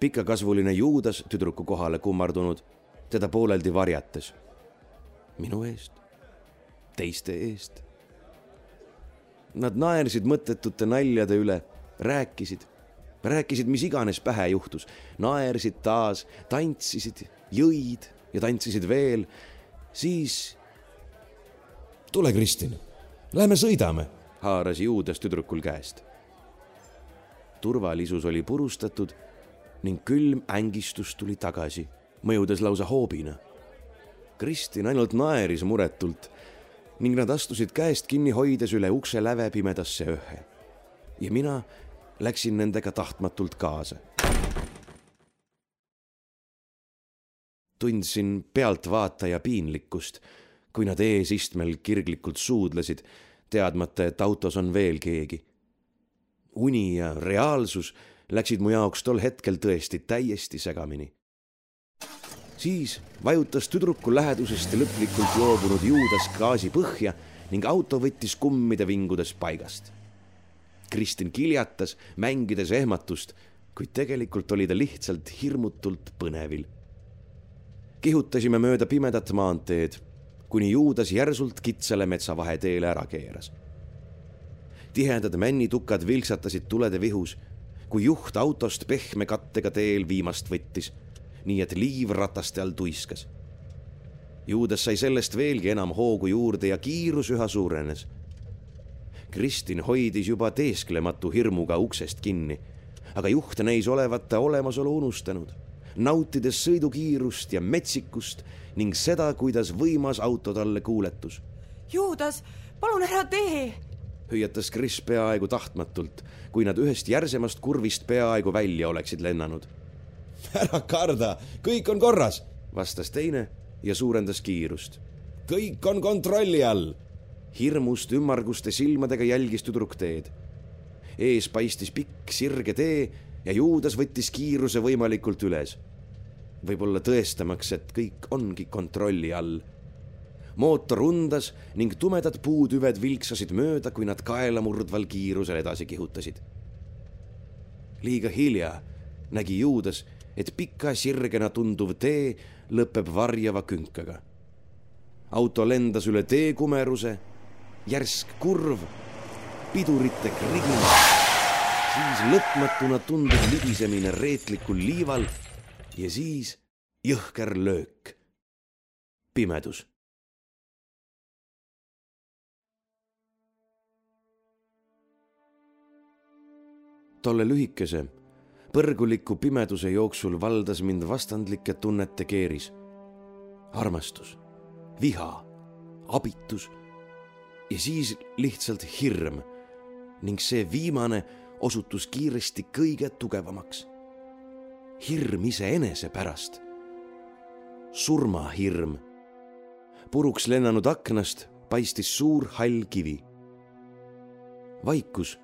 pikakasvuline Juudas tüdruku kohale kummardunud, teda pooleldi varjates. minu eest, teiste eest. Nad naersid mõttetute naljade üle, rääkisid, rääkisid, mis iganes pähe juhtus, naersid taas, tantsisid, jõid ja tantsisid veel, siis. tule, Kristin, lähme sõidame, haaras Juudas tüdrukul käest turvalisus oli purustatud ning külm ängistus tuli tagasi, mõjudes lausa hoobina. Kristin ainult naeris muretult ning nad astusid käest kinni hoides üle ukse läve pimedasse öhe. ja mina läksin nendega tahtmatult kaasa. tundsin pealtvaataja piinlikkust, kui nad eesistmel kirglikult suudlesid, teadmata, et autos on veel keegi uni ja reaalsus läksid mu jaoks tol hetkel tõesti täiesti segamini. siis vajutas tüdruku lähedusest lõplikult loobunud Juudas gaasi põhja ning auto võttis kummide vingudes paigast. Kristin kiljatas, mängides ehmatust, kuid tegelikult oli ta lihtsalt hirmutult põnevil. kihutasime mööda pimedat maanteed, kuni Juudas järsult kitsale metsavaheteele ära keeras tihedad männitukad vilksatasid tulede vihus, kui juht autost pehme kattega teel viimast võttis, nii et liiv rataste all tuiskas. Juudas sai sellest veelgi enam hoogu juurde ja kiirus üha suurenes. Kristin hoidis juba teesklematu hirmuga uksest kinni, aga juht näis olevat ta olemasolu unustanud, nautides sõidukiirust ja metsikust ning seda, kuidas võimas auto talle kuuletus. Juudas, palun ära tee hüüatas Kris peaaegu tahtmatult, kui nad ühest järsemast kurvist peaaegu välja oleksid lennanud. ära karda, kõik on korras, vastas teine ja suurendas kiirust. kõik on kontrolli all. Hirmust ümmarguste silmadega jälgis tüdruk teed. ees paistis pikk sirge tee ja Juudas võttis kiiruse võimalikult üles. võib-olla tõestamaks, et kõik ongi kontrolli all mootor undas ning tumedad puutüved vilksasid mööda, kui nad kaelamurdval kiirusel edasi kihutasid. liiga hilja nägi Juudas, et pika sirgena tunduv tee lõpeb varjava künkaga. auto lendas üle teekumeruse, järsk kurv, pidurite krigin, siis lõpmatuna tunduv libisemine reetlikul liival ja siis jõhker löök. pimedus tolle lühikese, põrguliku pimeduse jooksul valdas mind vastandlike tunnete keeris. armastus, viha, abitus ja siis lihtsalt hirm ning see viimane osutus kiiresti kõige tugevamaks. hirm iseenese pärast. surmahirm. puruks lennanud aknast paistis suur hall kivi. vaikus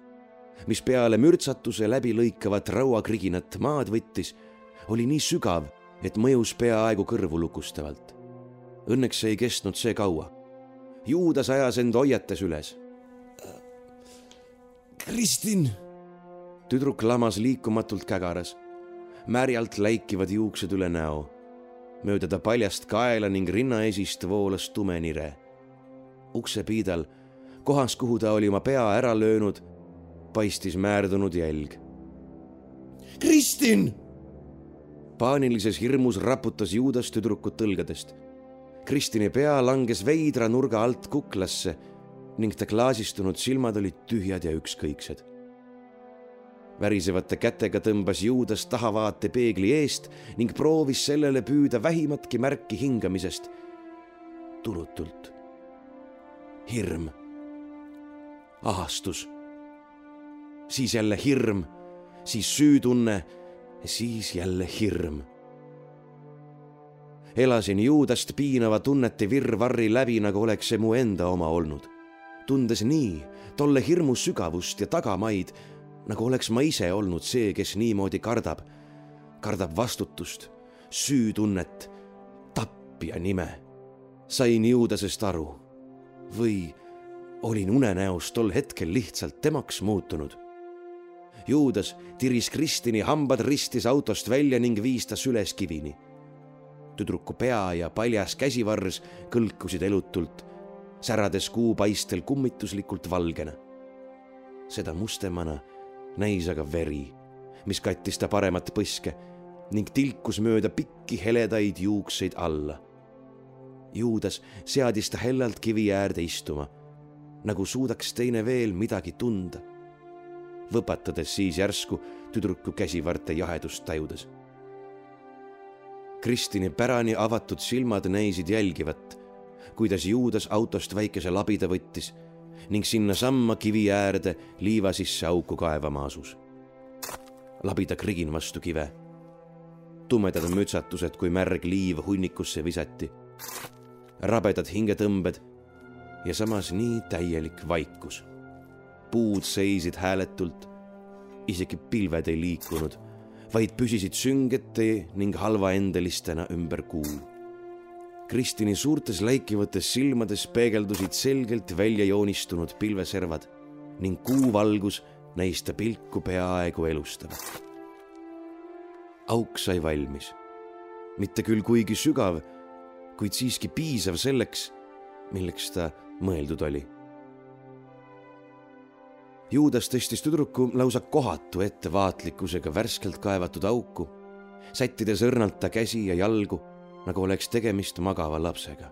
mis peale mürtsatuse läbilõikavat rauakriginat maad võttis, oli nii sügav, et mõjus peaaegu kõrvu lukustavalt. Õnneks ei kestnud see kaua. Juudas ajas end hoiates üles. Kristin! tüdruk lamas liikumatult kägaras. märjalt läikivad juuksed üle näo. mööda ta paljast kaela ning rinnaesist voolas tume nire. uksepiidal, kohas, kuhu ta oli oma pea ära löönud, paistis määrdunud jälg. Kristin! paanilises hirmus raputas Juudas tüdrukut õlgadest. Kristini pea langes veidra nurga alt kuklasse ning ta klaasistunud silmad olid tühjad ja ükskõiksed. värisevate kätega tõmbas Juudas tahavaatepeegli eest ning proovis sellele püüda vähimatki märki hingamisest. tulutult. hirm. ahastus. siis jälle hirm, siis süütunne, siis jälle hirm elasin Juudast piinava tunnete virvarri läbi, nagu oleks see mu enda oma olnud tundes nii tolle hirmu sügavust ja tagamaid, nagu oleks ma ise olnud see, kes niimoodi kardab, kardab vastutust, süütunnet, tapja nime. sain Juudasest aru või olin unenäos tol hetkel lihtsalt temaks muutunud. Juudas tiris Kristini hambad ristis autost välja ning viis ta süleskivini. Tüdruku pea ja paljas käsivarrs kõlkusid elutult särades kuupaistel kummituslikult valgena. seda mustemana näis aga veri, mis kattis ta paremat põske ning tilkus mööda pikki heledaid juukseid alla. Juudas seadis ta hellalt kivi äärde istuma, nagu suudaks teine veel midagi tunda, võpatades siis järsku tüdruku käsivarte jahedust tajudes. Kristini pärani avatud silmad näisid jälgivat kuidas Juudas autost väikese labida võttis ning sinnasamma kivi äärde liiva sisse auku kaevama asus. labida krigin vastu kive. tumedad mütsatused, kui märg liiv hunnikusse visati. rabedad hingetõmbed ja samas nii täielik vaikus. puud seisid hääletult, isegi pilved ei liikunud, vaid püsisid süngete ning halvaendelistena ümber kuu Kristini suurtes läikivates silmades peegeldusid selgelt välja joonistunud pilveservad ning kuuvalgus näis ta pilku peaaegu elustavat. auk sai valmis, mitte küll kuigi sügav, kuid siiski piisav selleks, milleks ta mõeldud oli. Juudas tõstis tüdruku lausa kohatu ettevaatlikkusega värskelt kaevatud auku, sättides õrnalt ta käsi ja jalgu nagu oleks tegemist magava lapsega.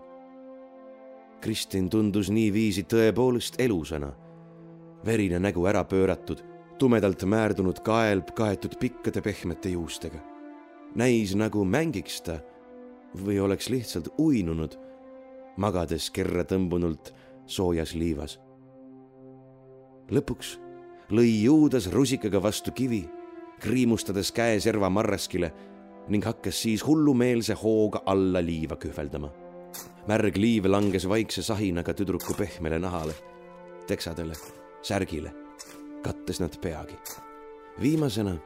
Kristin tundus niiviisi tõepoolest elusana, verine nägu ära pööratud, tumedalt määrdunud kael kaetud pikkade pehmete juustega. näis nagu mängiks ta või oleks lihtsalt uinunud, magades kerra tõmbunult soojas liivas. Lõpuks lõi Juudas rusikaga vastu kivi, kriimustades käeserva marraskile ning hakkas siis hullumeelse hooga alla liiva kühveldama. märg liiv langes vaikse sahinaga tüdruku pehmele nahale, teksadele, särgile, kattes nad peagi. viimasena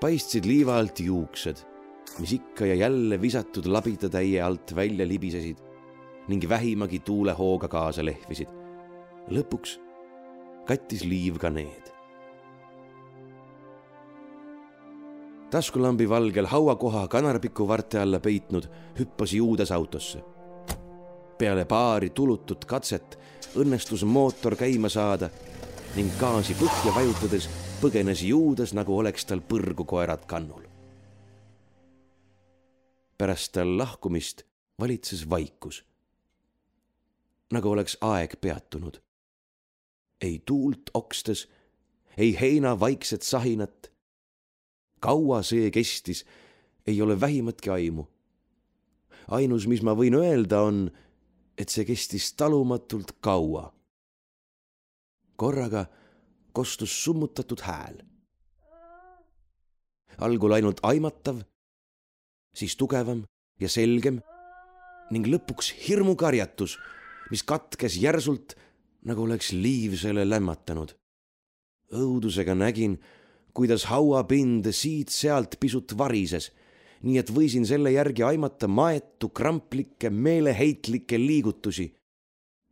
paistsid liiva alt juuksed, mis ikka ja jälle visatud labitatäie alt välja libisesid ning vähimagi tuulehooga kaasa lehvisid. lõpuks kattis liiv ka need taskulambi valgel hauakoha kanarpiku varte alla peitnud, hüppas Juudas autosse. peale paari tulutut katset õnnestus mootor käima saada ning gaasi põhja vajutades põgenes Juudas, nagu oleks tal põrgu koerad kannul. pärast tal lahkumist valitses vaikus. nagu oleks aeg peatunud. Ei tuult okstes, ei heina vaikset sahinat kaua see kestis, ei ole vähimatki aimu. ainus, mis ma võin öelda, on, et see kestis talumatult kaua. korraga kostus summutatud hääl. algul ainult aimatav, siis tugevam ja selgem ning lõpuks hirmukarjatus, mis katkes järsult, nagu oleks liiv selle lämmatanud. õudusega nägin, kuidas hauapind siit-sealt pisut varises, nii et võisin selle järgi aimata maetu kramplikke meeleheitlikke liigutusi.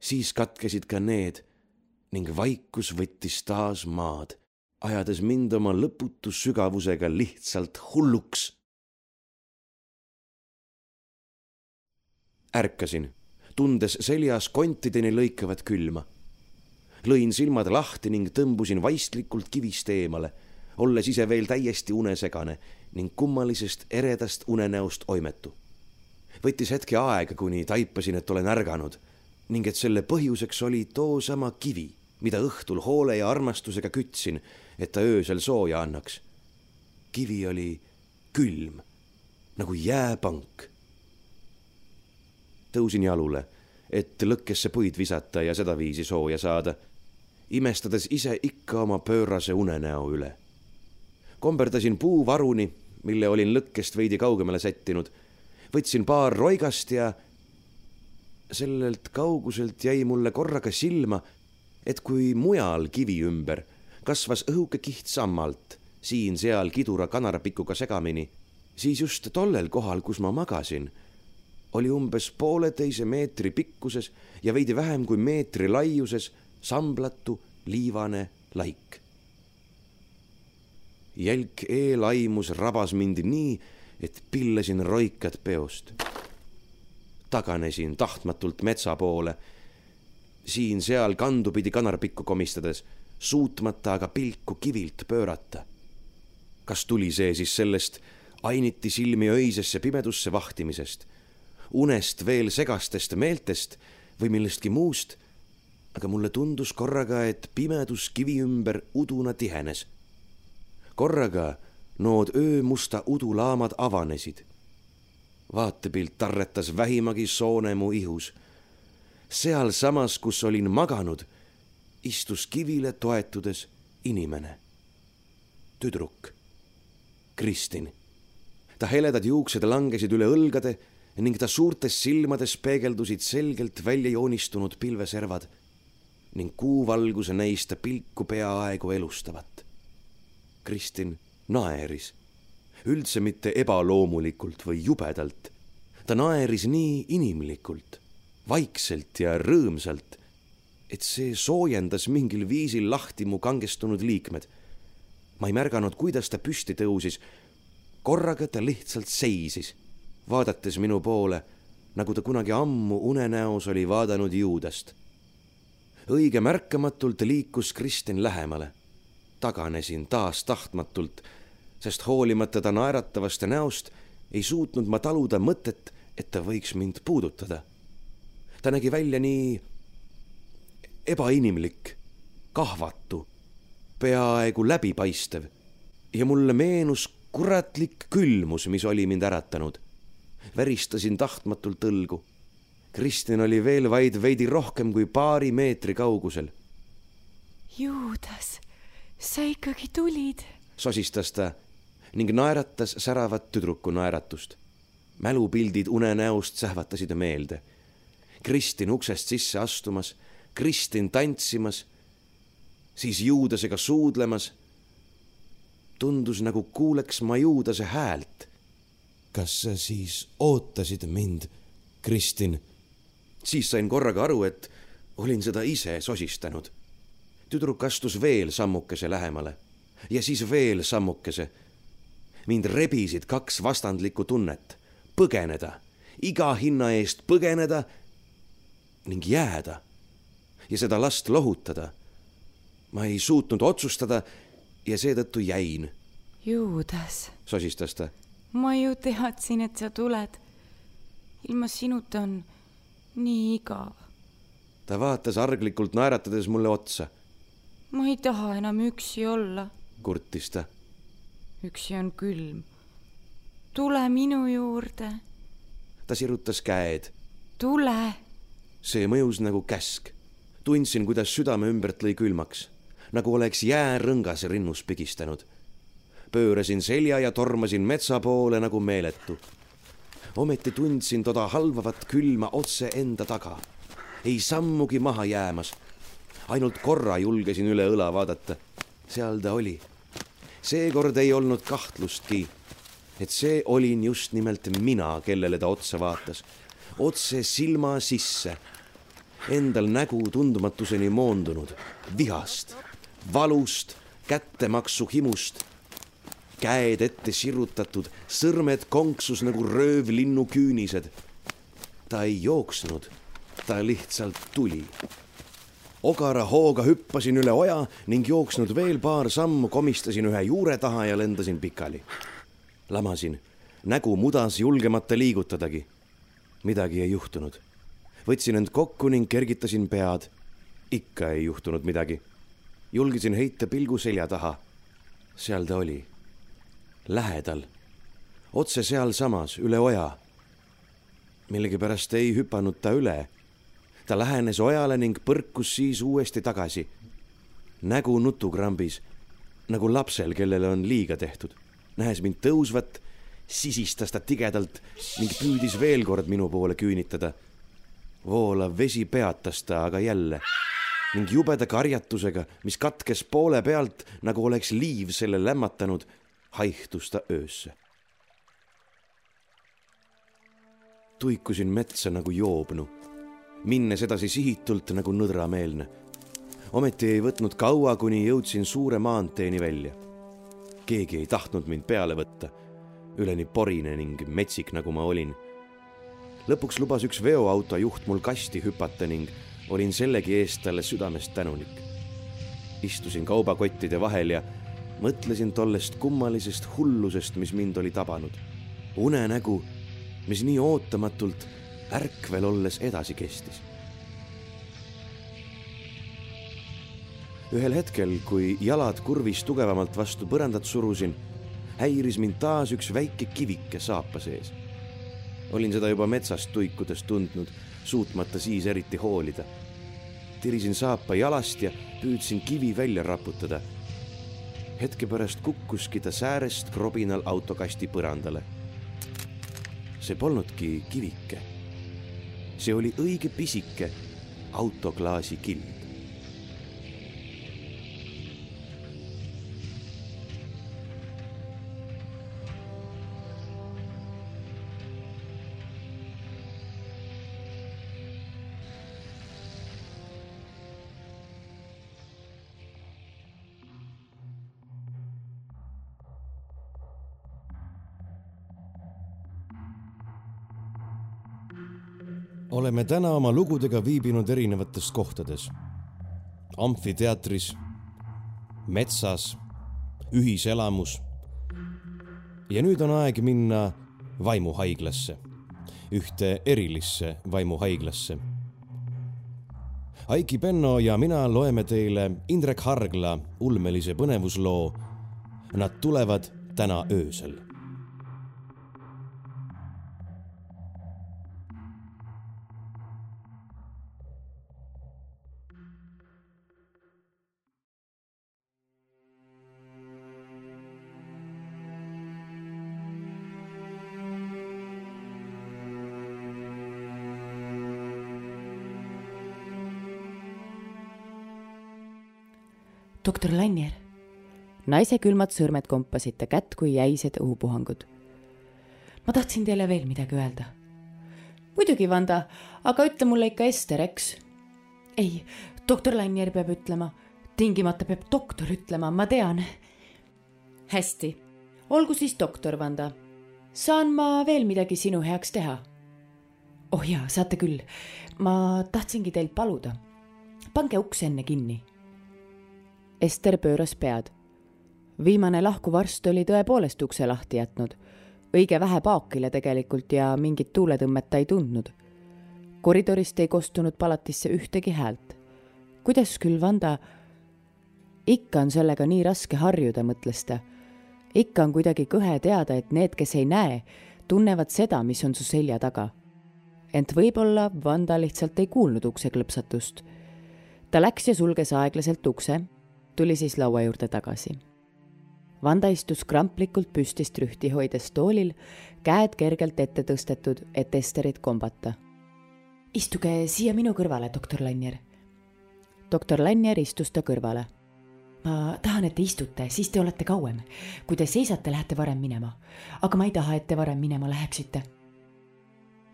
siis katkesid ka need ning vaikus võttis taas maad, ajades mind oma lõputu sügavusega lihtsalt hulluks. ärkasin, tundes seljas kontideni lõikavat külma. Lõin silmad lahti ning tõmbusin vaistlikult kivist eemale, olles ise veel täiesti unesegane ning kummalisest eredast unenäost oimetu. võttis hetke aega, kuni taipasin, et olen ärganud ning et selle põhjuseks oli toosama kivi, mida õhtul hoole ja armastusega kütsin, et ta öösel sooja annaks. kivi oli külm nagu jääpank. tõusin jalule, et lõkkesse puid visata ja sedaviisi sooja saada, imestades ise ikka oma pöörase unenäo üle. komberdasin puuvaruni, mille olin lõkkest veidi kaugemale sättinud, võtsin paar roigast ja sellelt kauguselt jäi mulle korraga silma, et kui mujal kivi ümber kasvas õhuke kiht sammalt, siin-seal kidura kanarapikuga segamini, siis just tollel kohal, kus ma magasin, oli umbes pooleteise meetri pikkuses ja veidi vähem kui meetri laiuses samblatu liivane laik. jälk eelaimus rabas mind nii, et pillasin roikad peost taganesin tahtmatult metsa poole. siin-seal kandu pidi kanarpikku komistades, suutmata aga pilku kivilt pöörata. kas tuli see siis sellest ainiti silmi öisesse pimedusse vahtimisest, unest veel segastest meeltest või millestki muust, aga mulle tundus korraga, et pimedus kivi ümber uduna tihenes. korraga nood öömusta udulaamad avanesid vaatepilt tarretas vähimagi soone mu ihus. sealsamas, kus olin maganud, istus kivile toetudes inimene. tüdruk, Kristin. ta heledad juuksed langesid üle õlgade ning ta suurtes silmades peegeldusid selgelt välja joonistunud pilveservad ning kuuvalguse näis ta pilku peaaegu elustavat. Kristin naeris üldse mitte ebaloomulikult või jubedalt. ta naeris nii inimlikult, vaikselt ja rõõmsalt, et see soojendas mingil viisil lahti mu kangestunud liikmed. ma ei märganud, kuidas ta püsti tõusis. korraga ta lihtsalt seisis, vaadates minu poole, nagu ta kunagi ammu unenäos oli vaadanud juudest. Õige märkamatult liikus Kristjan lähemale taganesin taas tahtmatult sest hoolimata ta naeratavast näost ei suutnud ma taluda mõtet, et ta võiks mind puudutada. ta nägi välja nii ebainimlik, kahvatu, peaaegu läbipaistev ja mulle meenus kuratlik külmus, mis oli mind äratanud. väristasin tahtmatult õlgu. Kristjan oli veel vaid veidi rohkem kui paari meetri kaugusel. Juudas, sa ikkagi tulid, sosistas ta ning naeratas säravat tüdruku naeratust. mälupildid unenäost sähvatasid meelde. Kristin uksest sisse astumas, Kristin tantsimas, siis Juudasega suudlemas. tundus nagu kuuleks ma Juudase häält. kas sa siis ootasid mind, Kristin? Siis sain korraga aru, et olin seda ise sosistanud. tüdruk astus veel sammukese lähemale ja siis veel sammukese mind rebisid kaks vastandlikku tunnet, põgeneda, iga hinna eest põgeneda ning jääda ja seda last lohutada. ma ei suutnud otsustada ja seetõttu jäin. Juudas, sosistas ta. ma ju teadsin, et sa tuled. ilma sinuta on nii igav. ta vaatas arglikult naeratades mulle otsa. ma ei taha enam üksi olla, kurtis ta üksi on külm. tule minu juurde. ta sirutas käed. tule. see mõjus nagu käsk. tundsin, kuidas südame ümbert lõi külmaks, nagu oleks jäärõngas rinnus pigistanud. pöörasin selja ja tormasin metsa poole nagu meeletu. Ometi tundsin toda halvavat külma otse enda taga. ei sammugi maha jäämas. ainult korra julgesin üle õla vaadata. seal ta oli seekord ei olnud kahtlustki, et see olin just nimelt mina, kellele ta otsa vaatas, otse silma sisse. endal nägu tundumatuseni moondunud, vihast, valust, kättemaksu himust. Käed ette sirutatud, sõrmed konksus nagu röövlinnu küünised. ta ei jooksnud, ta lihtsalt tuli ogara hooga hüppasin üle oja ning jooksnud veel paar sammu komistasin ühe juure taha ja lendasin pikali. lamasin, nägu mudas julgemata liigutadagi. midagi ei juhtunud. võtsin end kokku ning kergitasin pead. ikka ei juhtunud midagi. julgesin heita pilgu selja taha. seal ta oli, lähedal, otse sealsamas üle oja. millegipärast ei hüpanud ta üle ta lähenes ojale ning põrkus siis uuesti tagasi. nägu nutukrambis, nagu lapsel, kellele on liiga tehtud. nähes mind tõusvat, sisistas ta tigedalt ning püüdis veel kord minu poole küünitada. voolav vesi peatas ta aga jälle ning jubeda karjatusega, mis katkes poole pealt, nagu oleks liiv selle lämmatanud, haihtus ta öösse. tuikusin metsa nagu joobnu minnes edasi sihitult nagu nõdrameelne. ometi ei võtnud kaua, kuni jõudsin suure maanteeni välja. keegi ei tahtnud mind peale võtta, üleni porine ning metsik, nagu ma olin. lõpuks lubas üks veoauto juht mul kasti hüpata ning olin sellegi eest talle südamest tänulik. istusin kaubakottide vahel ja mõtlesin tollest kummalisest hullusest, mis mind oli tabanud. unenägu, mis nii ootamatult ärkvel olles edasi kestis. ühel hetkel, kui jalad kurvis tugevamalt vastu põrandat surusin, häiris mind taas üks väike kivike saapa sees. olin seda juba metsast tuikudes tundnud, suutmata siis eriti hoolida. tirisin saapa jalast ja püüdsin kivi välja raputada. Hetke pärast kukkuski ta säärest krobinal autokasti põrandale. see polnudki kivike see oli õige pisike autoklaasi kild. Oleme täna oma lugudega viibinud erinevates kohtades. amfiteatris, metsas, ühiselamus. ja nüüd on aeg minna vaimuhaiglasse, ühte erilisse vaimuhaiglasse. Aiki Penno ja mina loeme teile Indrek Hargla ulmelise põnevusloo Nad tulevad täna öösel doktor Lannier. naise külmad sõrmed kompasid ta kätt kui jäised õhupuhangud. ma tahtsin teile veel midagi öelda. muidugi, Vanda, aga ütle mulle ikka Ester, eks? ei, doktor Lannier peab ütlema, tingimata peab doktor ütlema, ma tean. hästi, olgu siis doktor, Vanda. saan ma veel midagi sinu heaks teha? oh jaa, saate küll. ma tahtsingi teilt paluda. pange uks enne kinni Ester pööras pead. viimane lahkuv arst oli tõepoolest ukse lahti jätnud. õige vähe paokile tegelikult ja mingit tuuletõmmet ta ei tundnud. koridorist ei kostunud palatisse ühtegi häält. kuidas küll, Vanda? ikka on sellega nii raske harjuda, mõtles ta. ikka on kuidagi kõhe teada, et need, kes ei näe, tunnevad seda, mis on su selja taga. ent võib-olla Vanda lihtsalt ei kuulnud ukse klõpsatust. ta läks ja sulges aeglaselt ukse tuli siis laua juurde tagasi. Vanda istus kramplikult püstist rühti hoides toolil, käed kergelt ette tõstetud, et Esterit kombata. istuge siia minu kõrvale, doktor Lannier. doktor Lannier istus ta kõrvale. ma tahan, et te istute, siis te olete kauem. kui te seisate, lähete varem minema. aga ma ei taha, et te varem minema läheksite.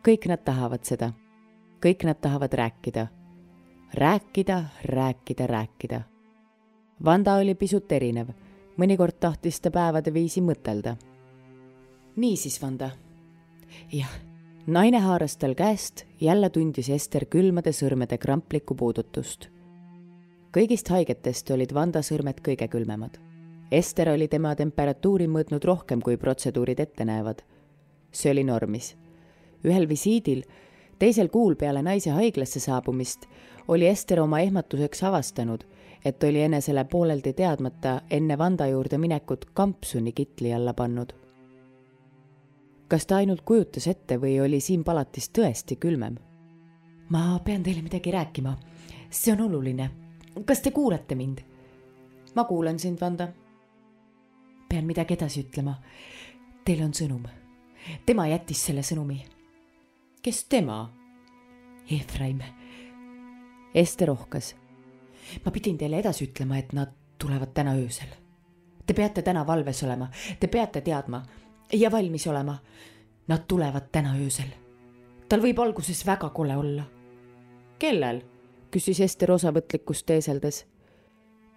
kõik nad tahavad seda. kõik nad tahavad rääkida rääkida, rääkida, rääkida. Vanda oli pisut erinev, mõnikord tahtis ta päevade viisi mõtelda. niisiis, Vanda. jah, naine haaras tal käest, jälle tundis Ester külmade sõrmede kramplikku puudutust. kõigist haigetest olid Vanda sõrmed kõige külmemad. Ester oli tema temperatuuri mõõtnud rohkem, kui protseduurid ette näevad. see oli normis. ühel visiidil, teisel kuul peale naise haiglasse saabumist, oli Ester oma ehmatuseks avastanud, et oli enesele pooleldi teadmata enne Vanda juurde minekut kampsuni kitli alla pannud. kas ta ainult kujutas ette või oli siin palatis tõesti külmem? ma pean teile midagi rääkima. see on oluline. kas te kuulate mind? ma kuulan sind, Vanda. pean midagi edasi ütlema. Teil on sõnum. tema jättis selle sõnumi. kes tema? Efraim Ester ohkas. Ma pidin teile edasi ütlema, et nad tulevad täna öösel. Te peate täna valves olema, te peate teadma ja valmis olema. Nad tulevad täna öösel. tal võib alguses väga kole olla. kellel? küsis Ester osavõtlikkust teeseldes.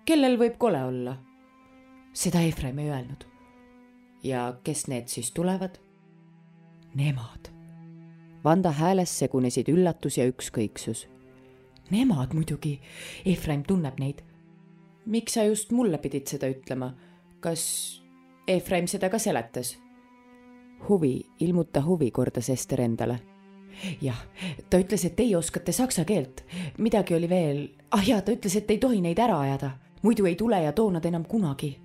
kellel võib kole olla? seda Efraim ei öelnud. ja kes need siis tulevad? Nemad. Vanda hääles segunesid üllatus ja ükskõiksus Nemad muidugi, Efraim tunneb neid. miks sa just mulle pidid seda ütlema? kas Efraim seda ka seletas? huvi, ilmuta huvi, kordas Ester endale. jah, ta ütles, et teie oskate saksa keelt. midagi oli veel, ah jaa, ta ütles, et ei tohi neid ära ajada, muidu ei tule ja too nad enam kunagi.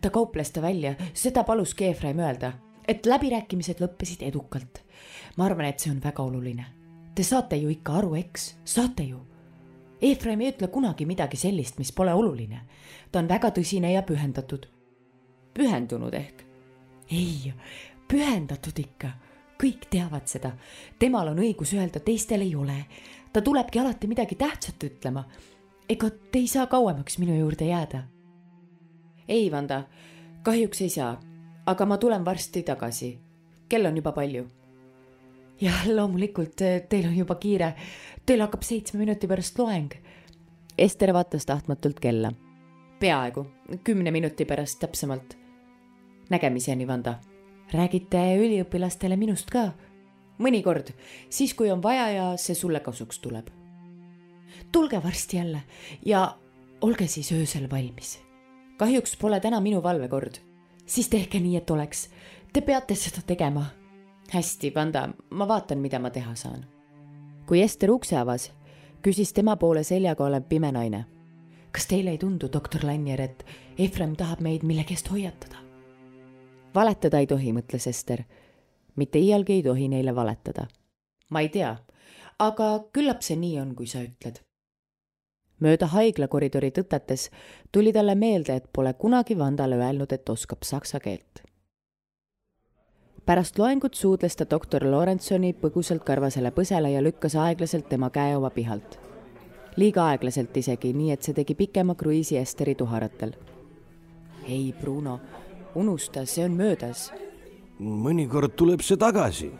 ta kauples ta välja, seda paluski Efraim öelda, et läbirääkimised lõppesid edukalt. ma arvan, et see on väga oluline. Te saate ju ikka aru, eks, saate ju Efraim ei ütle kunagi midagi sellist, mis pole oluline. ta on väga tõsine ja pühendatud. pühendunud ehk? ei, pühendatud ikka. kõik teavad seda. temal on õigus öelda, teistel ei ole. ta tulebki alati midagi tähtsat ütlema. ega te ei saa kauemaks minu juurde jääda? ei, Vanda, kahjuks ei saa. aga ma tulen varsti tagasi. kell on juba palju jah, loomulikult, teil on juba kiire. Teil hakkab seitsme minuti pärast loeng. Ester vaatas tahtmatult kella. peaaegu, kümne minuti pärast täpsemalt. nägemiseni, Vanda. räägite üliõpilastele minust ka? mõnikord, siis kui on vaja ja see sulle kasuks tuleb. tulge varsti jälle ja olge siis öösel valmis. kahjuks pole täna minu valvekord. siis tehke nii, et oleks. Te peate seda tegema hästi, Vanda, ma vaatan, mida ma teha saan. Kui Ester ukse avas, küsis tema poole seljaga olev pime naine. kas teile ei tundu, doktor Lannier, et Efrem tahab meid millegi eest hoiatada? valetada ei tohi, mõtles Ester. mitte iialgi ei tohi neile valetada. ma ei tea, aga küllap see nii on, kui sa ütled mööda haiglakoridori tõtetes tuli talle meelde, et pole kunagi Vandale öelnud, et oskab saksa keelt pärast loengut suudles ta doktor Lorentsoni põgusalt karvasele põsele ja lükkas aeglaselt tema käe oma pihalt. liiga aeglaselt isegi, nii et see tegi pikema kruiisi Esteri tuharatel. ei, Bruno, unusta, see on möödas. mõnikord tuleb see tagasi.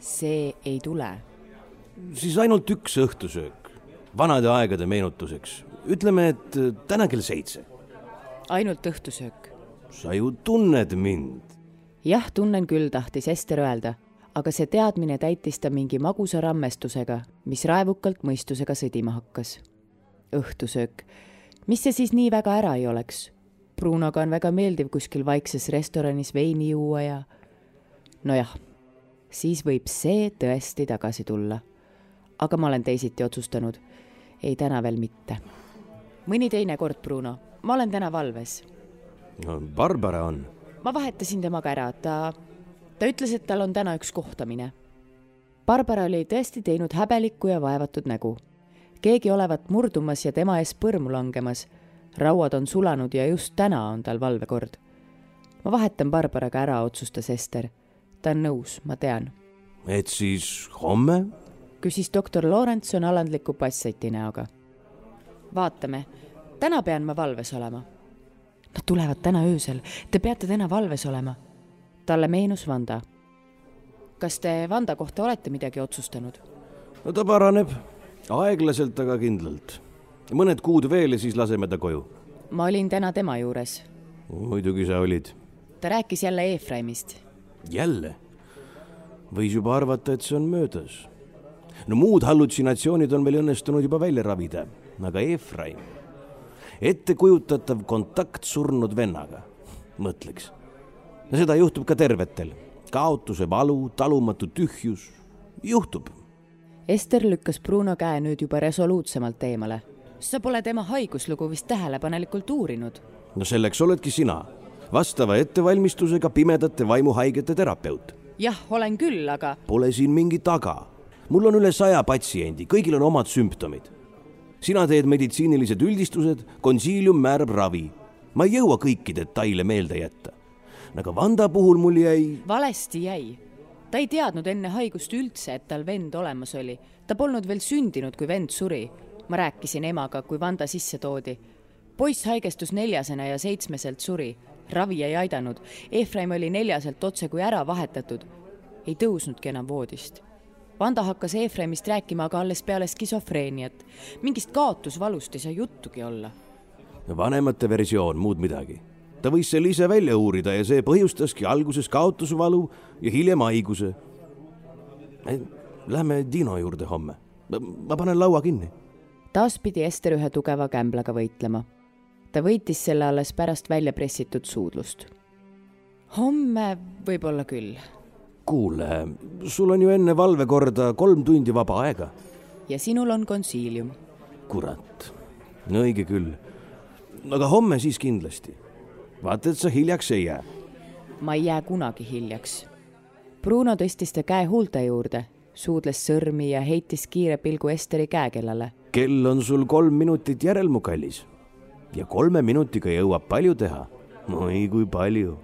see ei tule. siis ainult üks õhtusöök, vanade aegade meenutuseks. ütleme, et täna kell seitse. ainult õhtusöök. sa ju tunned mind jah, tunnen küll, tahtis Ester öelda, aga see teadmine täitis ta mingi magusa rammestusega, mis raevukalt mõistusega sõdima hakkas. õhtusöök, mis see siis nii väga ära ei oleks? Brunoga on väga meeldiv kuskil vaikses restoranis veini juua ja nojah, siis võib see tõesti tagasi tulla. aga ma olen teisiti otsustanud. ei, täna veel mitte. mõni teine kord, Bruno, ma olen täna valves. no Barbara on ma vahetasin temaga ära, ta, ta ütles, et tal on täna üks kohtamine. Barbara oli tõesti teinud häbelikku ja vaevatud nägu. keegi olevat murdumas ja tema ees põrmu langemas. rauad on sulanud ja just täna on tal valvekord. ma vahetan Barbaraga ära, otsustas Ester. ta on nõus, ma tean. et siis homme? küsis doktor Lorentson alandliku passati näoga. vaatame, täna pean ma valves olema Nad tulevad täna öösel, te peate täna valves olema. talle meenus Vanda. kas te Vanda kohta olete midagi otsustanud? no ta paraneb. aeglaselt, aga kindlalt. mõned kuud veel ja siis laseme ta koju. ma olin täna tema juures. muidugi sa olid. ta rääkis jälle Efraimist. jälle? võis juba arvata, et see on möödas. no muud hallutsinatsioonid on meil õnnestunud juba välja ravida, aga Efraim, ettekujutatav kontakt surnud vennaga, mõtleks. no seda juhtub ka tervetel, kaotuse valu, talumatu tühjus, juhtub Ester lükkas Bruno käe nüüd juba resoluutsemalt eemale. sa pole tema haiguslugu vist tähelepanelikult uurinud? no selleks oledki sina, vastava ettevalmistusega pimedate vaimuhaigete terapeut. jah, olen küll, aga. Pole siin mingit aga. mul on üle saja patsiendi, kõigil on omad sümptomid. Sina teed meditsiinilised üldistused, konsiilium määrab ravi. ma ei jõua kõiki detaile meelde jätta. aga Vanda puhul mul jäi. valesti jäi ta ei teadnud enne haigust üldse, et tal vend olemas oli. ta polnud veel sündinud, kui vend suri. ma rääkisin emaga, kui Vanda sisse toodi. poiss haigestus neljasena ja seitsmeselt suri. ravi ei aidanud. Efraim oli neljaselt otse kui ära vahetatud. ei tõusnudki enam voodist. Vanda hakkas Efraimist rääkima aga alles peale skisofreeniat. mingist kaotusvalust ei saa juttugi olla. vanemate versioon, muud midagi ta võis selle ise välja uurida ja see põhjustaski alguses kaotusvalu ja hiljem haiguse. Lähme Dino juurde homme. ma panen laua kinni. taas pidi Ester ühe tugeva kämblaga võitlema. ta võitis selle alles pärast välja pressitud suudlust. homme võib-olla küll. Kuule, sul on ju enne valvekorda kolm tundi vaba aega. ja sinul on konsiilium. kurat, no õige küll. aga homme siis kindlasti vaata, et sa hiljaks ei jää. ma ei jää kunagi hiljaks. Bruno tõstis ta käe huulte juurde, suudles sõrmi ja heitis kiire pilgu Esteri käekellale. kell on sul kolm minutit järel, mu kallis. ja kolme minutiga jõuab palju teha. oi kui palju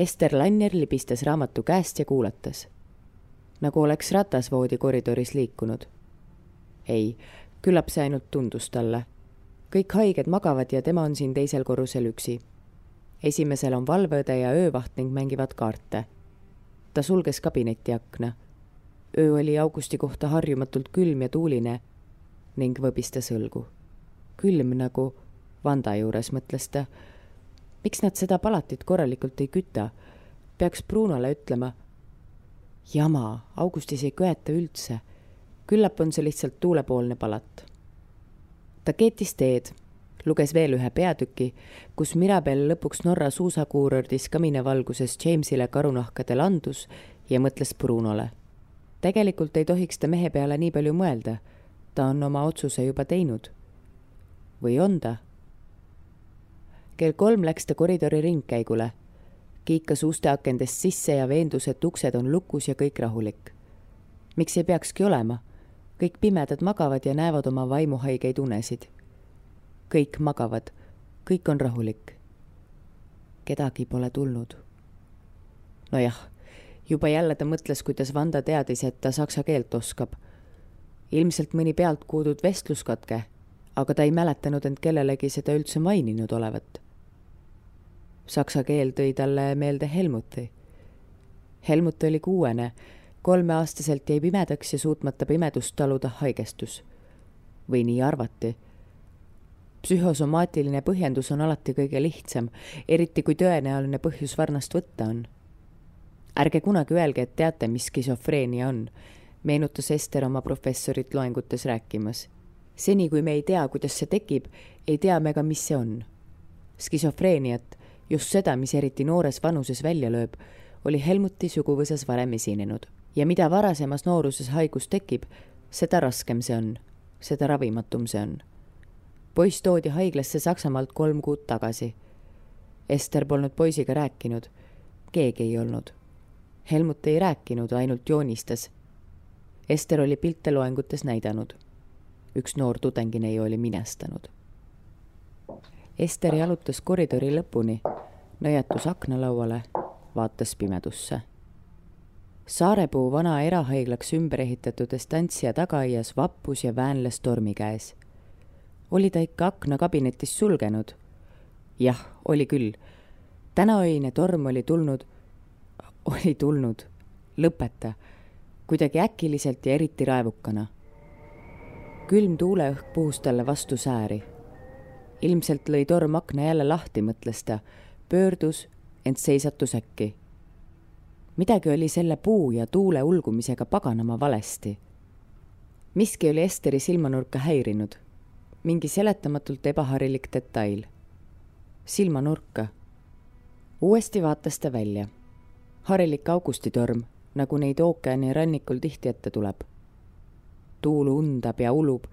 Ester Lanner libistas raamatu käest ja kuulatas. nagu oleks ratas voodi koridoris liikunud. ei, küllap see ainult tundus talle. kõik haiged magavad ja tema on siin teisel korrusel üksi. esimesel on valveõde ja öövaht ning mängivad kaarte. ta sulges kabineti akna. öö oli augusti kohta harjumatult külm ja tuuline ning võbistas õlgu. külm nagu Vanda juures, mõtles ta miks nad seda palatit korralikult ei küta? peaks Brunole ütlema. jama, augustis ei köeta üldse. küllap on see lihtsalt tuulepoolne palat. ta keetis teed, luges veel ühe peatüki, kus Mirabel lõpuks Norra suusakuurordis kaminevalguses Jamesile karunahkadel andus ja mõtles Brunole. tegelikult ei tohiks ta mehe peale nii palju mõelda. ta on oma otsuse juba teinud. või on ta? Kell kolm läks ta koridori ringkäigule. kiikas usteakendest sisse ja veendus, et uksed on lukus ja kõik rahulik. miks ei peakski olema? kõik pimedad magavad ja näevad oma vaimuhaigeid unesid. kõik magavad, kõik on rahulik. kedagi pole tulnud. nojah, juba jälle ta mõtles, kuidas Vanda teadis, et ta saksa keelt oskab. ilmselt mõni pealt kuuldud vestluskatke aga ta ei mäletanud end kellelegi seda üldse maininud olevat saksa keel tõi talle meelde Helmuti. Helmut oli kuuene, kolmeaastaselt jäi pimedaks ja suutmata pimedust taluda haigestus. või nii arvati. psühhosomaatiline põhjendus on alati kõige lihtsam, eriti kui tõenäoline põhjus varnast võtta on. ärge kunagi öelge, et teate, mis skisofreenia on, meenutas Ester oma professorit loengutes rääkimas. seni, kui me ei tea, kuidas see tekib, ei tea me ka, mis see on. skisofreeniat just seda, mis eriti noores vanuses välja lööb, oli Helmuti suguvõsas varem esinenud ja mida varasemas nooruses haigus tekib, seda raskem see on, seda ravimatum see on. poiss toodi haiglasse Saksamaalt kolm kuud tagasi. Ester polnud poisiga rääkinud, keegi ei olnud. Helmut ei rääkinud, ainult joonistas. Ester oli pilte loengutes näidanud. üks noor tudengineiu oli minestanud Ester jalutas koridori lõpuni, nõjatus aknalauale, vaatas pimedusse. Saarepuu vana erahaiglaks ümber ehitatud Estancia tagaaias vappus ja väänles tormi käes. oli ta ikka aknakabinetis sulgenud? jah, oli küll. tänaöine torm oli tulnud, oli tulnud, lõpeta, kuidagi äkiliselt ja eriti raevukana külm tuuleõhk puhus talle vastu sääri. Ilmselt lõi torm akna jälle lahti, mõtles ta, pöördus, ent seisatus äkki. midagi oli selle puu ja tuule ulgumisega paganama valesti. miski oli Esteri silmanurka häirinud, mingi seletamatult ebaharilik detail. silmanurka. uuesti vaatas ta välja. harilik augustitorm, nagu neid ookeani rannikul tihti ette tuleb tuul undab ja ulub,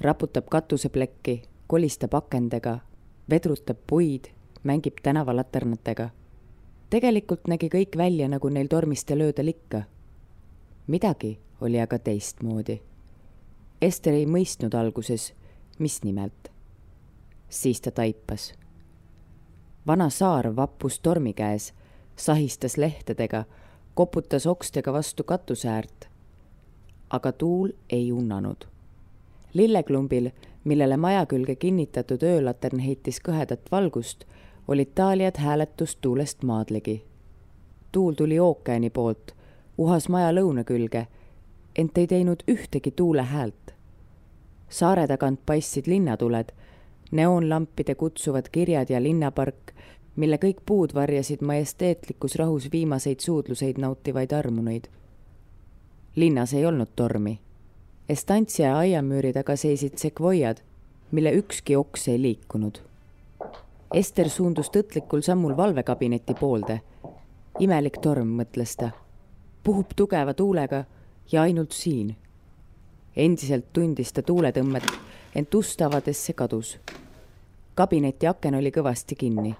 raputab katuseplekki, kolistab akendega, vedrutab puid, mängib tänavalaternatega. tegelikult nägi kõik välja, nagu neil tormistel öödel ikka. midagi oli aga teistmoodi. Ester ei mõistnud alguses, mis nimelt. siis ta taipas. vana saar vappus tormi käes, sahistas lehtedega, koputas okstega vastu katuse äärt aga tuul ei unnanud. lilleklumbil, millele maja külge kinnitatud öölatern heitis kõhedat valgust, olid taaljad hääletust tuulest maadligi. tuul tuli ookeani poolt, uhas maja lõuna külge, ent ei teinud ühtegi tuule häält. saare tagant paistsid linnatuled, neoonlampide kutsuvad kirjad ja linnapark, mille kõik puud varjasid majesteetlikus rahus viimaseid suudluseid nautivaid armuneid linnas ei olnud tormi. Estancia aiamüüri taga seisid sekvoiad, mille ükski oks ei liikunud. Ester suundus tõtlikul sammul valvekabineti poolde. imelik torm, mõtles ta. puhub tugeva tuulega ja ainult siin. endiselt tundis ta tuuletõmmet, ent ust avades see kadus. kabineti aken oli kõvasti kinni.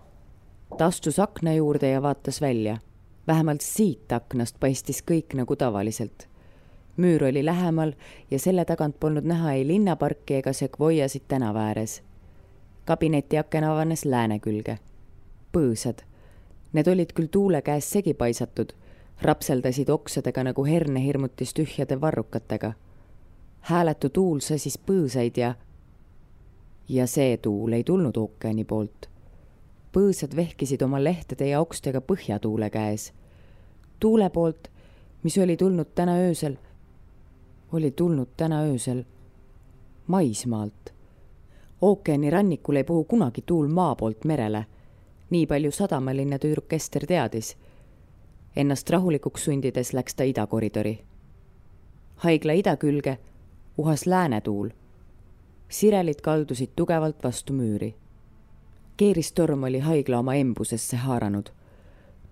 ta astus akna juurde ja vaatas välja. vähemalt siit aknast paistis kõik nagu tavaliselt müür oli lähemal ja selle tagant polnud näha ei linnaparki ega sekvoiasid tänava ääres. kabineti aken avanes lääne külge. põõsad. Need olid küll tuule käes segi paisatud, rapseldasid oksadega nagu hernehirmutis tühjade varrukatega. hääletu tuul sasis põõsaid ja ja see tuul ei tulnud ookeani poolt. põõsad vehkisid oma lehtede ja okstega põhjatuule käes. tuule poolt, mis oli tulnud täna öösel oli tulnud täna öösel maismaalt. ookeani rannikul ei puhu kunagi tuul maa poolt merele. nii palju sadamalinna tüdruk Ester teadis. Ennast rahulikuks sundides läks ta idakoridori. haigla idakülge uhas läänetuul. sirelid kaldusid tugevalt vastu müüri. keeristorm oli haigla oma embusesse haaranud.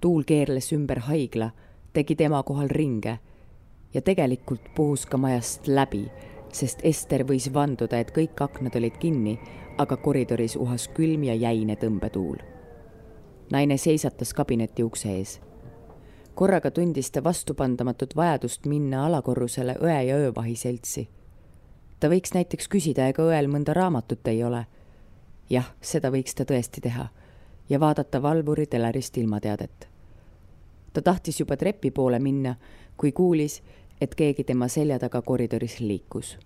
tuul keerles ümber haigla, tegi tema kohal ringe ja tegelikult puhus ka majast läbi, sest Ester võis vanduda, et kõik aknad olid kinni, aga koridoris uhas külm ja jäine tõmbetuul. naine seisatas kabineti ukse ees. korraga tundis ta vastupandamatut vajadust minna alakorrusele õe ja öövahi seltsi. ta võiks näiteks küsida, ega õel mõnda raamatut ei ole. jah, seda võiks ta tõesti teha ja vaadata valvuri telerist ilmateadet. ta tahtis juba trepi poole minna, kui kuulis, et keegi tema selja taga koridoris liikus.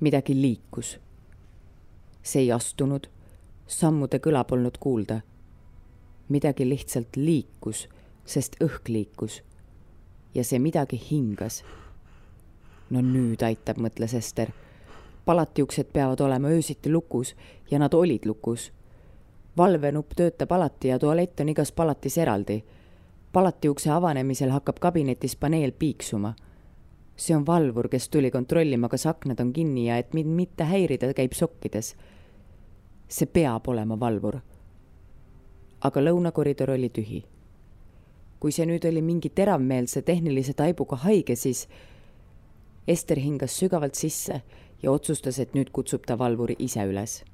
midagi liikus. see ei astunud, sammude kõla polnud kuulda. midagi lihtsalt liikus, sest õhk liikus. ja see midagi hingas. no nüüd aitab, mõtles Ester. palatiuksed peavad olema öösiti lukus ja nad olid lukus valvenupp töötab alati ja tualett on igas palatis eraldi palatiukse avanemisel hakkab kabinetis paneel piiksuma. see on valvur, kes tuli kontrollima, kas aknad on kinni ja et mind mitte häirida, käib sokkides. see peab olema valvur. aga lõunakoridor oli tühi. kui see nüüd oli mingi teravmeelse tehnilise taibuga haige, siis Ester hingas sügavalt sisse ja otsustas, et nüüd kutsub ta valvuri ise üles.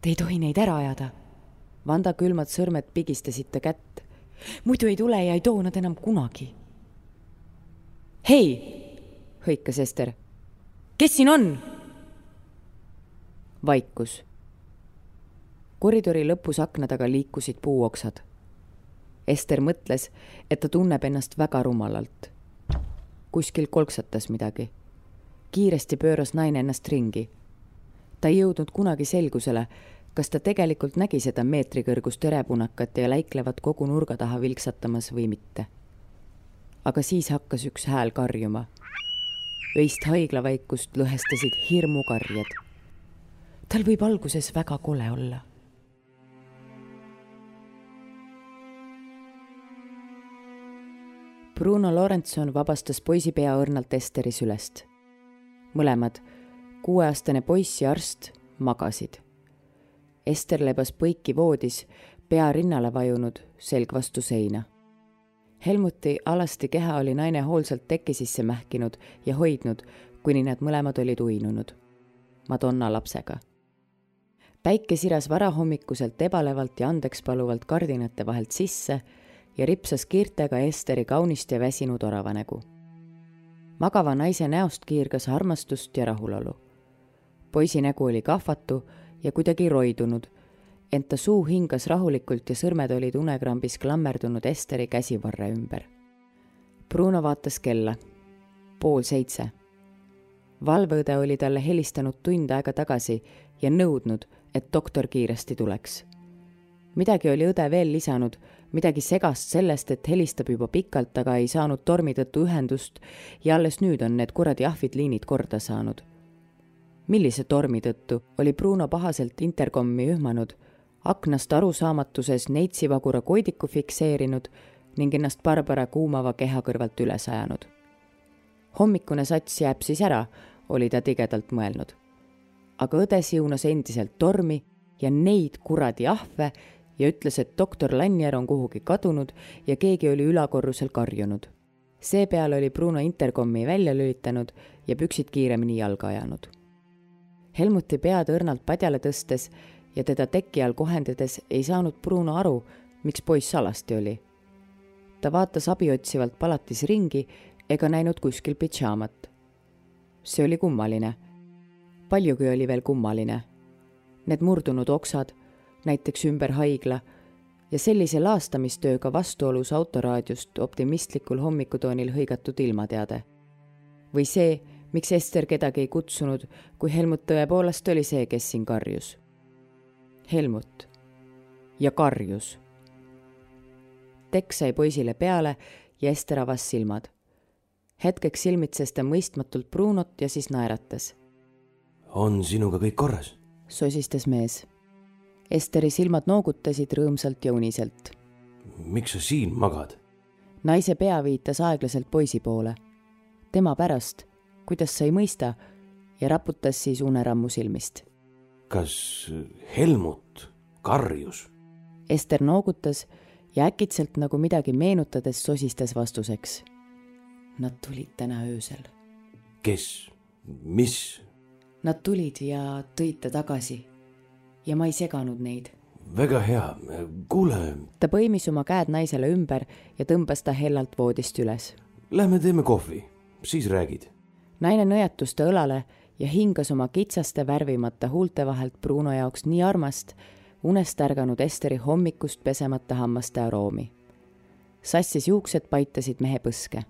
Te ei tohi neid ära ajada. Vanda külmad sõrmed pigistasid ta kätt muidu ei tule ja ei too nad enam kunagi. hei, hõikas Ester. kes siin on? vaikus koridori lõpus akna taga liikusid puuoksad. Ester mõtles, et ta tunneb ennast väga rumalalt. kuskil kolksatas midagi. kiiresti pööras naine ennast ringi. ta ei jõudnud kunagi selgusele, kas ta tegelikult nägi seda meetrikõrgust terepunakat ja läiklevat kogu nurga taha vilksatamas või mitte. aga siis hakkas üks hääl karjuma. öist haiglavaikust lõhestasid hirmukarjed. tal võib alguses väga kole olla Bruno Lorentson vabastas poisi pea õrnalt Esteri sülest. mõlemad, kuueaastane poiss ja arst, magasid. Ester lebas põiki voodis, pea rinnale vajunud, selg vastu seina. Helmuti alasti keha oli naine hoolsalt teki sisse mähkinud ja hoidnud, kuni nad mõlemad olid uinunud. Madonna lapsega. päike siras varahommikuselt ebalevalt ja andekspaluvalt kardinate vahelt sisse ja ripsas kiirtega Esteri kaunist ja väsinud orava nägu. magava naise näost kiirgas armastust ja rahulolu. poisi nägu oli kahvatu ja kuidagi roidunud, ent ta suu hingas rahulikult ja sõrmed olid unekrambis klammerdunud Esteri käsivarre ümber. Bruno vaatas kella. pool seitse. valveõde oli talle helistanud tund aega tagasi ja nõudnud, et doktor kiiresti tuleks. midagi oli õde veel lisanud midagi segast sellest, et helistab juba pikalt, aga ei saanud tormi tõttu ühendust ja alles nüüd on need kuradi ahvid liinid korda saanud. Millise tormi tõttu, oli Bruno pahaselt interkomi ühmanud, aknast arusaamatuses neitsivagura koidiku fikseerinud ning ennast Barbara kuumava keha kõrvalt üles ajanud. hommikune sats jääb siis ära, oli ta tigedalt mõelnud. aga õde siunas endiselt tormi ja neid kuradi ahve ja ütles, et doktor Lannier on kuhugi kadunud ja keegi oli ülakorrusel karjunud. seepeale oli Bruno interkomi välja lülitanud ja püksid kiiremini jalga ajanud. Helmuti pead õrnalt padjale tõstes ja teda teki all kohendades ei saanud Bruno aru, miks poiss alasti oli. ta vaatas abi otsivalt palatis ringi ega näinud kuskil pidžaamat. see oli kummaline. paljugi oli veel kummaline. Need murdunud oksad näiteks ümber haigla, ja sellise laastamistööga vastuolus autoraadiost optimistlikul hommikutoonil hõigatud ilmateade. või see, miks Ester kedagi ei kutsunud, kui Helmut tõepoolest oli see, kes siin karjus. Helmut. ja karjus. tekk sai poisile peale ja Ester avas silmad. hetkeks silmitses ta mõistmatult Brunot ja siis naeratas. on sinuga kõik korras? sosistas mees Esteri silmad noogutasid rõõmsalt ja uniselt. miks sa siin magad? naise pea viitas aeglaselt poisi poole. tema pärast, kuidas sa ei mõista, ja raputas siis unerammu silmist. kas Helmut karjus? Ester noogutas ja äkitselt nagu midagi meenutades sosistas vastuseks. Nad tulid täna öösel. kes, mis? Nad tulid ja tõid ta tagasi ja ma ei seganud neid. väga hea, kuule. ta põimis oma käed naisele ümber ja tõmbas ta hellalt voodist üles. Lähme teeme kohvi, siis räägid. Naine nõjatus ta õlale ja hingas oma kitsaste värvimata huulte vahelt Bruno jaoks nii armast, unest ärganud Esteri hommikust pesemata hammaste aroomi. sassis juuksed paitasid mehe põske.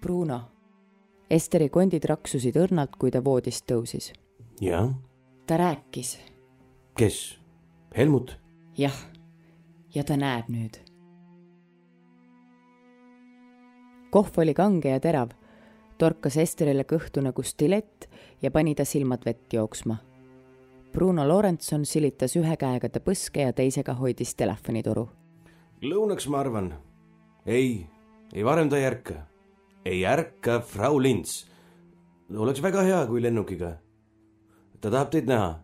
Bruno. Esteri kondid raksusid õrnalt, kui ta voodist tõusis. jah? ta rääkis kes? Helmut? jah, ja ta näeb nüüd. kohv oli kange ja terav, torkas Esterile kõhtu nagu stilett ja pani ta silmad vett jooksma. Bruno Lorentson silitas ühe käega ta põske ja teisega hoidis telefonitoru. lõunaks, ma arvan. ei, ei varem ta ei ärka. ei ärka, Frau Lints. oleks väga hea, kui lennukiga. ta tahab teid näha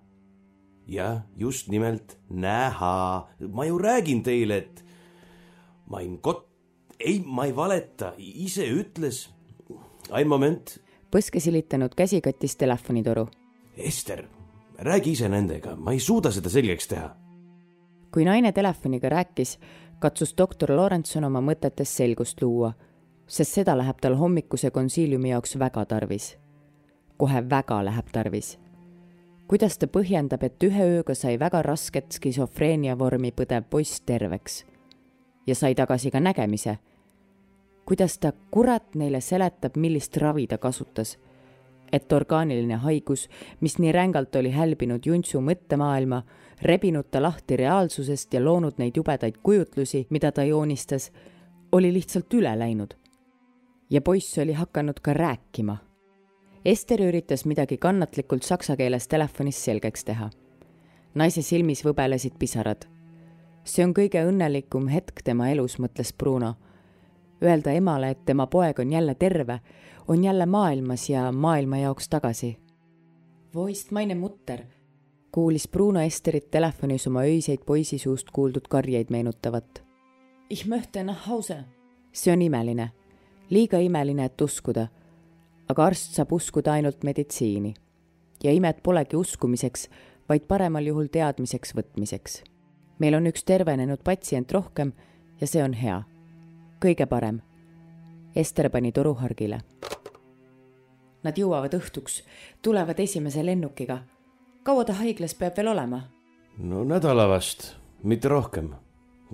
jah, just nimelt näha. ma ju räägin teile, et ma ei kot-, ei, ma ei valeta, ise ütles. Ein moment. põske silitanud käsi kattis telefonitoru. Ester, räägi ise nendega, ma ei suuda seda selgeks teha. kui naine telefoniga rääkis, katsus doktor Lorentson oma mõtetes selgust luua, sest seda läheb tal hommikuse konsiiliumi jaoks väga tarvis. kohe väga läheb tarvis kuidas ta põhjendab, et ühe ööga sai väga rasket skisofreenia vormi põdev poiss terveks ja sai tagasi ka nägemise. Kuidas ta kurat neile seletab, millist ravi ta kasutas et orgaaniline haigus, mis nii rängalt oli hälbinud Juntsu mõttemaailma, rebinud ta lahti reaalsusest ja loonud neid jubedaid kujutlusi, mida ta joonistas, oli lihtsalt üle läinud. ja poiss oli hakanud ka rääkima. Ester üritas midagi kannatlikult saksa keeles telefonis selgeks teha. naise silmis võbelesid pisarad. see on kõige õnnelikum hetk tema elus, mõtles Bruno. Öelda emale, et tema poeg on jälle terve on jälle maailmas ja maailma jaoks tagasi. Wo ist meine mutter? kuulis Bruno Esterit telefonis oma öiseid poisi suust kuuldud karjeid meenutavat. Ich möchte nach Hause. see on imeline, liiga imeline, et uskuda. aga arst saab uskuda ainult meditsiini. ja imet polegi uskumiseks, vaid paremal juhul teadmiseks võtmiseks. meil on üks tervenenud patsient rohkem ja see on hea. Kõige parem. Ester pani toru hargile Nad jõuavad õhtuks, tulevad esimese lennukiga. kaua ta haiglas peab veel olema? no nädala vast, mitte rohkem.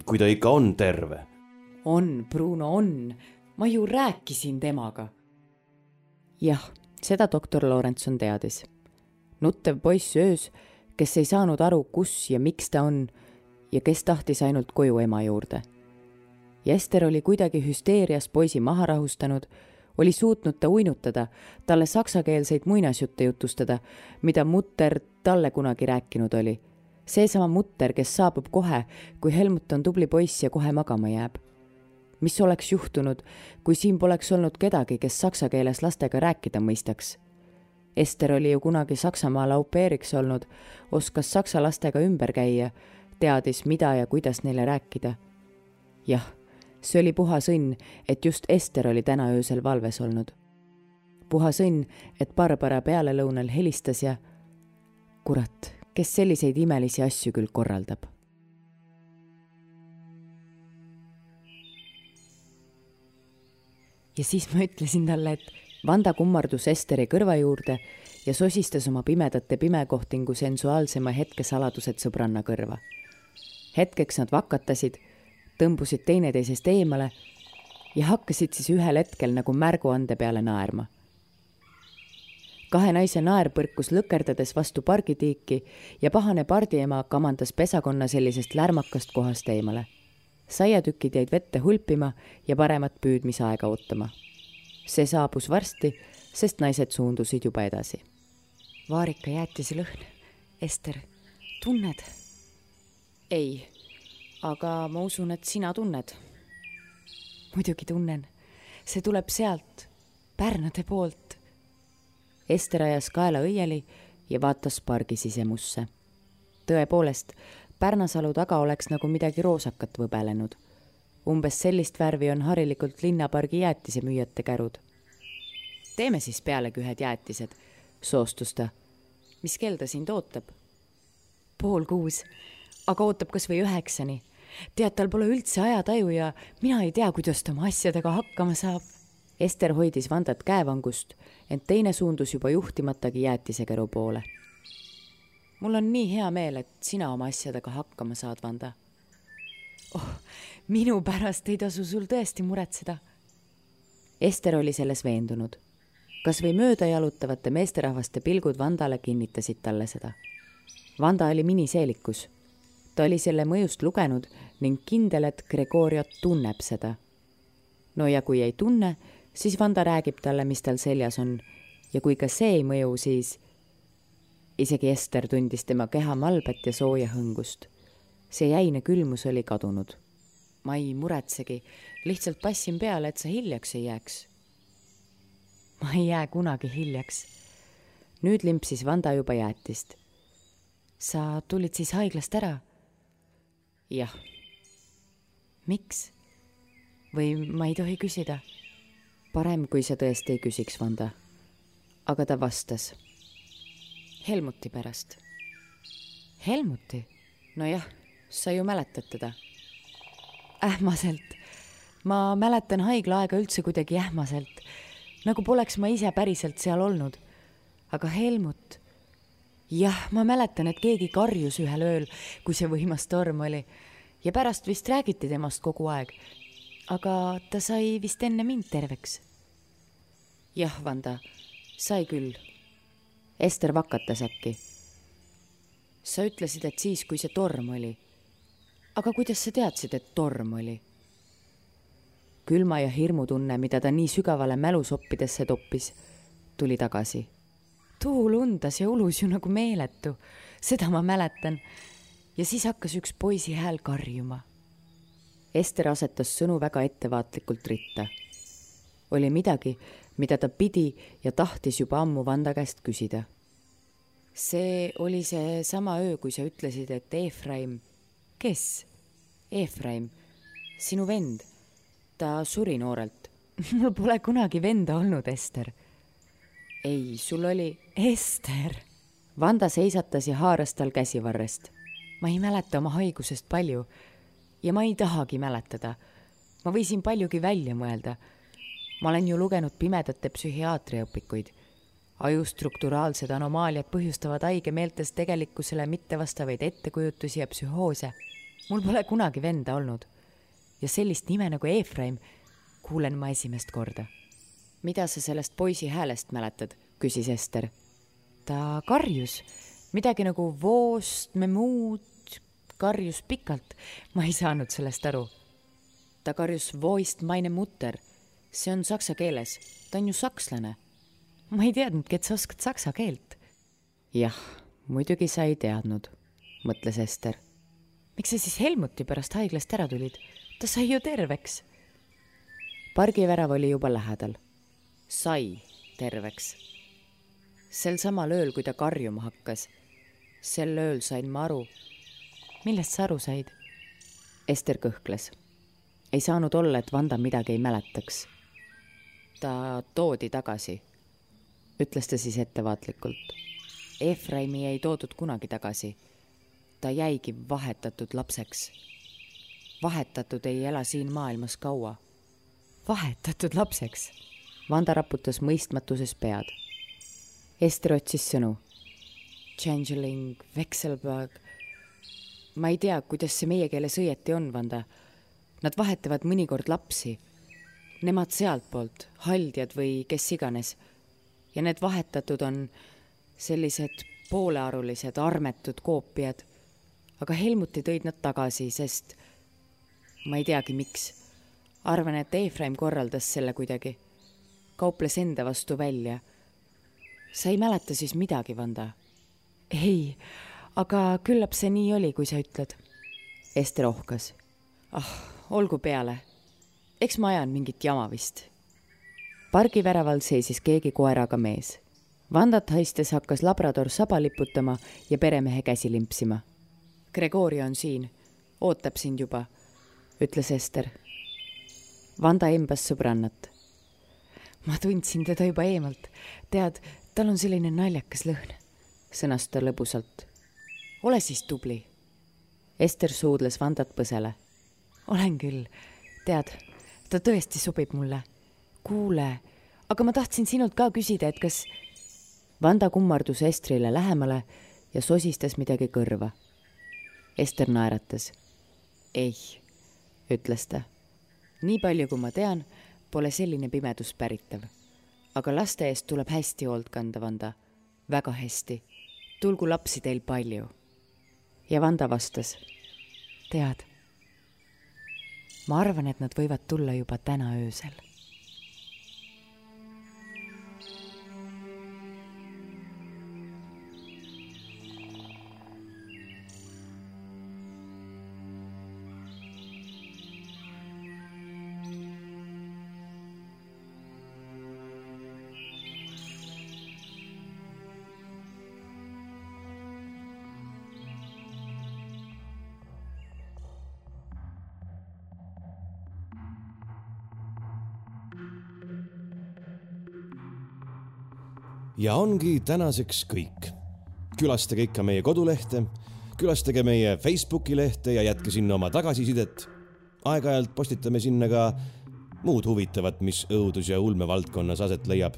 kui ta ikka on terve. on, Bruno, on. ma ju rääkisin temaga. jah, seda doktor Lorentson teadis. nuttev poiss öös, kes ei saanud aru, kus ja miks ta on ja kes tahtis ainult koju ema juurde. Jester oli kuidagi hüsteerias poisi maha rahustanud oli suutnud ta uinutada, talle saksakeelseid muinasjutte jutustada, mida mutter talle kunagi rääkinud oli. seesama mutter, kes saabub kohe, kui Helmut on tubli poiss ja kohe magama jääb. mis oleks juhtunud, kui siin poleks olnud kedagi, kes saksa keeles lastega rääkida mõistaks? Ester oli ju kunagi Saksamaal au pair'iks olnud, oskas saksa lastega ümber käia, teadis, mida ja kuidas neile rääkida. jah see oli puhas õnn, et just Ester oli täna öösel valves olnud. puhas õnn, et Barbara pealelõunal helistas ja kurat, kes selliseid imelisi asju küll korraldab. ja siis ma ütlesin talle, et Vanda kummardus Esteri kõrva juurde ja sosistas oma pimedate pimekohtingu sensuaalsema hetke saladused sõbranna kõrva. hetkeks nad vakatasid tõmbusid teineteisest eemale ja hakkasid siis ühel hetkel nagu märguande peale naerma. kahe naise naer põrkus lõkerdades vastu pargitiiki ja pahane pardiema kamandas pesakonna sellisest lärmakast kohast eemale. saiatükid jäid vette hulpima ja paremat püüdmisaega ootama. see saabus varsti, sest naised suundusid juba edasi. vaarika jäätise lõhn. Ester, tunned? ei aga ma usun, et sina tunned. muidugi tunnen, see tuleb sealt, Pärnade poolt. Ester ajas kaela õieli ja vaatas pargi sisemusse. tõepoolest, Pärnasalu taga oleks nagu midagi roosakat võbelenud. umbes sellist värvi on harilikult linnapargi jäätisemüüjate kärud. teeme siis pealegi ühed jäätised, soostus ta. mis kell ta sind ootab? pool kuus, aga ootab kas või üheksani tead, tal pole üldse ajataju ja mina ei tea, kuidas ta oma asjadega hakkama saab. Ester hoidis Vandat käevangust, ent teine suundus juba juhtimatagi jäätisekäru poole. mul on nii hea meel, et sina oma asjadega hakkama saad, Vanda. oh, minu pärast ei tasu sul tõesti muretseda. Ester oli selles veendunud. kas või mööda jalutavate meesterahvaste pilgud Vandale kinnitasid talle seda. Vanda oli miniseelikus ta oli selle mõjust lugenud ning kindel, et Gregoriot tunneb seda. no ja kui ei tunne, siis Vanda räägib talle, mis tal seljas on. ja kui ka see ei mõju, siis isegi Ester tundis tema keha malbet ja sooja hõngust. see jäine külmus oli kadunud. ma ei muretsegi, lihtsalt passin peale, et sa hiljaks ei jääks. ma ei jää kunagi hiljaks. nüüd limpsis Vanda juba jäätist. sa tulid siis haiglast ära jah. miks? või ma ei tohi küsida? parem, kui sa tõesti ei küsiks, Vanda. aga ta vastas. Helmuti pärast. Helmuti? nojah, sa ju mäletad teda. ähmaselt. ma mäletan haiglaaega üldse kuidagi ähmaselt, nagu poleks ma ise päriselt seal olnud. aga Helmut jah, ma mäletan, et keegi karjus ühel ööl, kui see võimas torm oli ja pärast vist räägiti temast kogu aeg. aga ta sai vist enne mind terveks. jah, Vanda, sai küll. Ester vakatas äkki. sa ütlesid, et siis, kui see torm oli. aga kuidas sa teadsid, et torm oli? külma ja hirmutunne, mida ta nii sügavale mälusoppidesse toppis, tuli tagasi. Tuul undas ja ulus ju nagu meeletu, seda ma mäletan. ja siis hakkas üks poisi hääl karjuma. Ester asetas sõnu väga ettevaatlikult ritta. oli midagi, mida ta pidi ja tahtis juba ammu Vanda käest küsida. see oli seesama öö, kui sa ütlesid, et Efraim, kes? Efraim, sinu vend ta suri noorelt. mul pole kunagi venda olnud, Ester. ei, sul oli Ester. Vanda seisatas ja haaras tal käsivarrest. ma ei mäleta oma haigusest palju ja ma ei tahagi mäletada. ma võisin paljugi välja mõelda. ma olen ju lugenud pimedate psühhiaatriaõpikuid. aju strukturaalsed anomaaliad põhjustavad haige meeltes tegelikkusele mittevastavaid ettekujutusi ja psühhoose. mul pole kunagi venda olnud ja sellist nime nagu Efraim kuulen ma esimest korda. mida sa sellest poisi häälest mäletad, küsis Ester. Ta karjus midagi nagu voost, memuud, karjus pikalt. ma ei saanud sellest aru. ta karjus voist meine mutter. see on saksa keeles, ta on ju sakslane. ma ei teadnudki, et sa oskad saksa keelt. jah, muidugi sa ei teadnud, mõtles Ester. miks sa siis Helmuti pärast haiglast ära tulid? ta sai ju terveks. pargivärav oli juba lähedal. sai terveks. Sel samal ööl, kui ta karjuma hakkas, sel ööl sain ma aru. millest sa aru said? Ester kõhkles. ei saanud olla, et Vanda midagi ei mäletaks. ta toodi tagasi, ütles ta siis ettevaatlikult. Efraimi ei toodud kunagi tagasi. ta jäigi vahetatud lapseks vahetatud ei ela siin maailmas kaua. vahetatud lapseks. Vanda raputas mõistmatuses pead. Ester otsis sõnu. Changeling, Vekselberg. ma ei tea, kuidas see meie keeles õieti on, Vanda. Nad vahetavad mõnikord lapsi. Nemad sealtpoolt, haldjad või kes iganes. ja need vahetatud on sellised poolearulised, armetud koopiad. aga Helmuti tõid nad tagasi, sest ma ei teagi, miks. arvan, et Efraim korraldas selle kuidagi. kauples enda vastu välja. Sa ei mäleta siis midagi, Vanda? ei, aga küllap see nii oli, kui sa ütled. Ester ohkas. ah, olgu peale. eks ma ajan mingit jama vist. pargiväraval seisis keegi koeraga mees. Vandat haistes hakkas labrador saba liputama ja peremehe käsi limpsima. Gregori on siin, ootab sind juba ütles Ester. Vanda embas sõbrannat. ma tundsin teda juba eemalt. tead, tal on selline naljakas lõhn, sõnas ta lõbusalt. ole siis tubli. Ester suudles Vandat põsele. olen küll, tead, ta tõesti sobib mulle. kuule, aga ma tahtsin sinult ka küsida, et kas Vanda kummardus Estrile lähemale ja sosistas midagi kõrva. Ester naeratas. ei ütles ta. nii palju, kui ma tean, pole selline pimedus päritav. Aga laste eest tuleb hästi hoolt kanda, Vanda. väga hästi. tulgu lapsi teil palju. ja Vanda vastas. tead, ma arvan, et nad võivad tulla juba täna öösel ja ongi tänaseks kõik. külastage ikka meie kodulehte, külastage meie Facebooki lehte ja jätke sinna oma tagasisidet. aeg-ajalt postitame sinna ka muud huvitavat, mis õudus- ja ulmevaldkonnas aset leiab.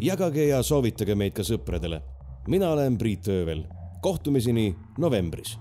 jagage ja soovitage meid ka sõpradele. mina olen Priit Öövel kohtumiseni novembris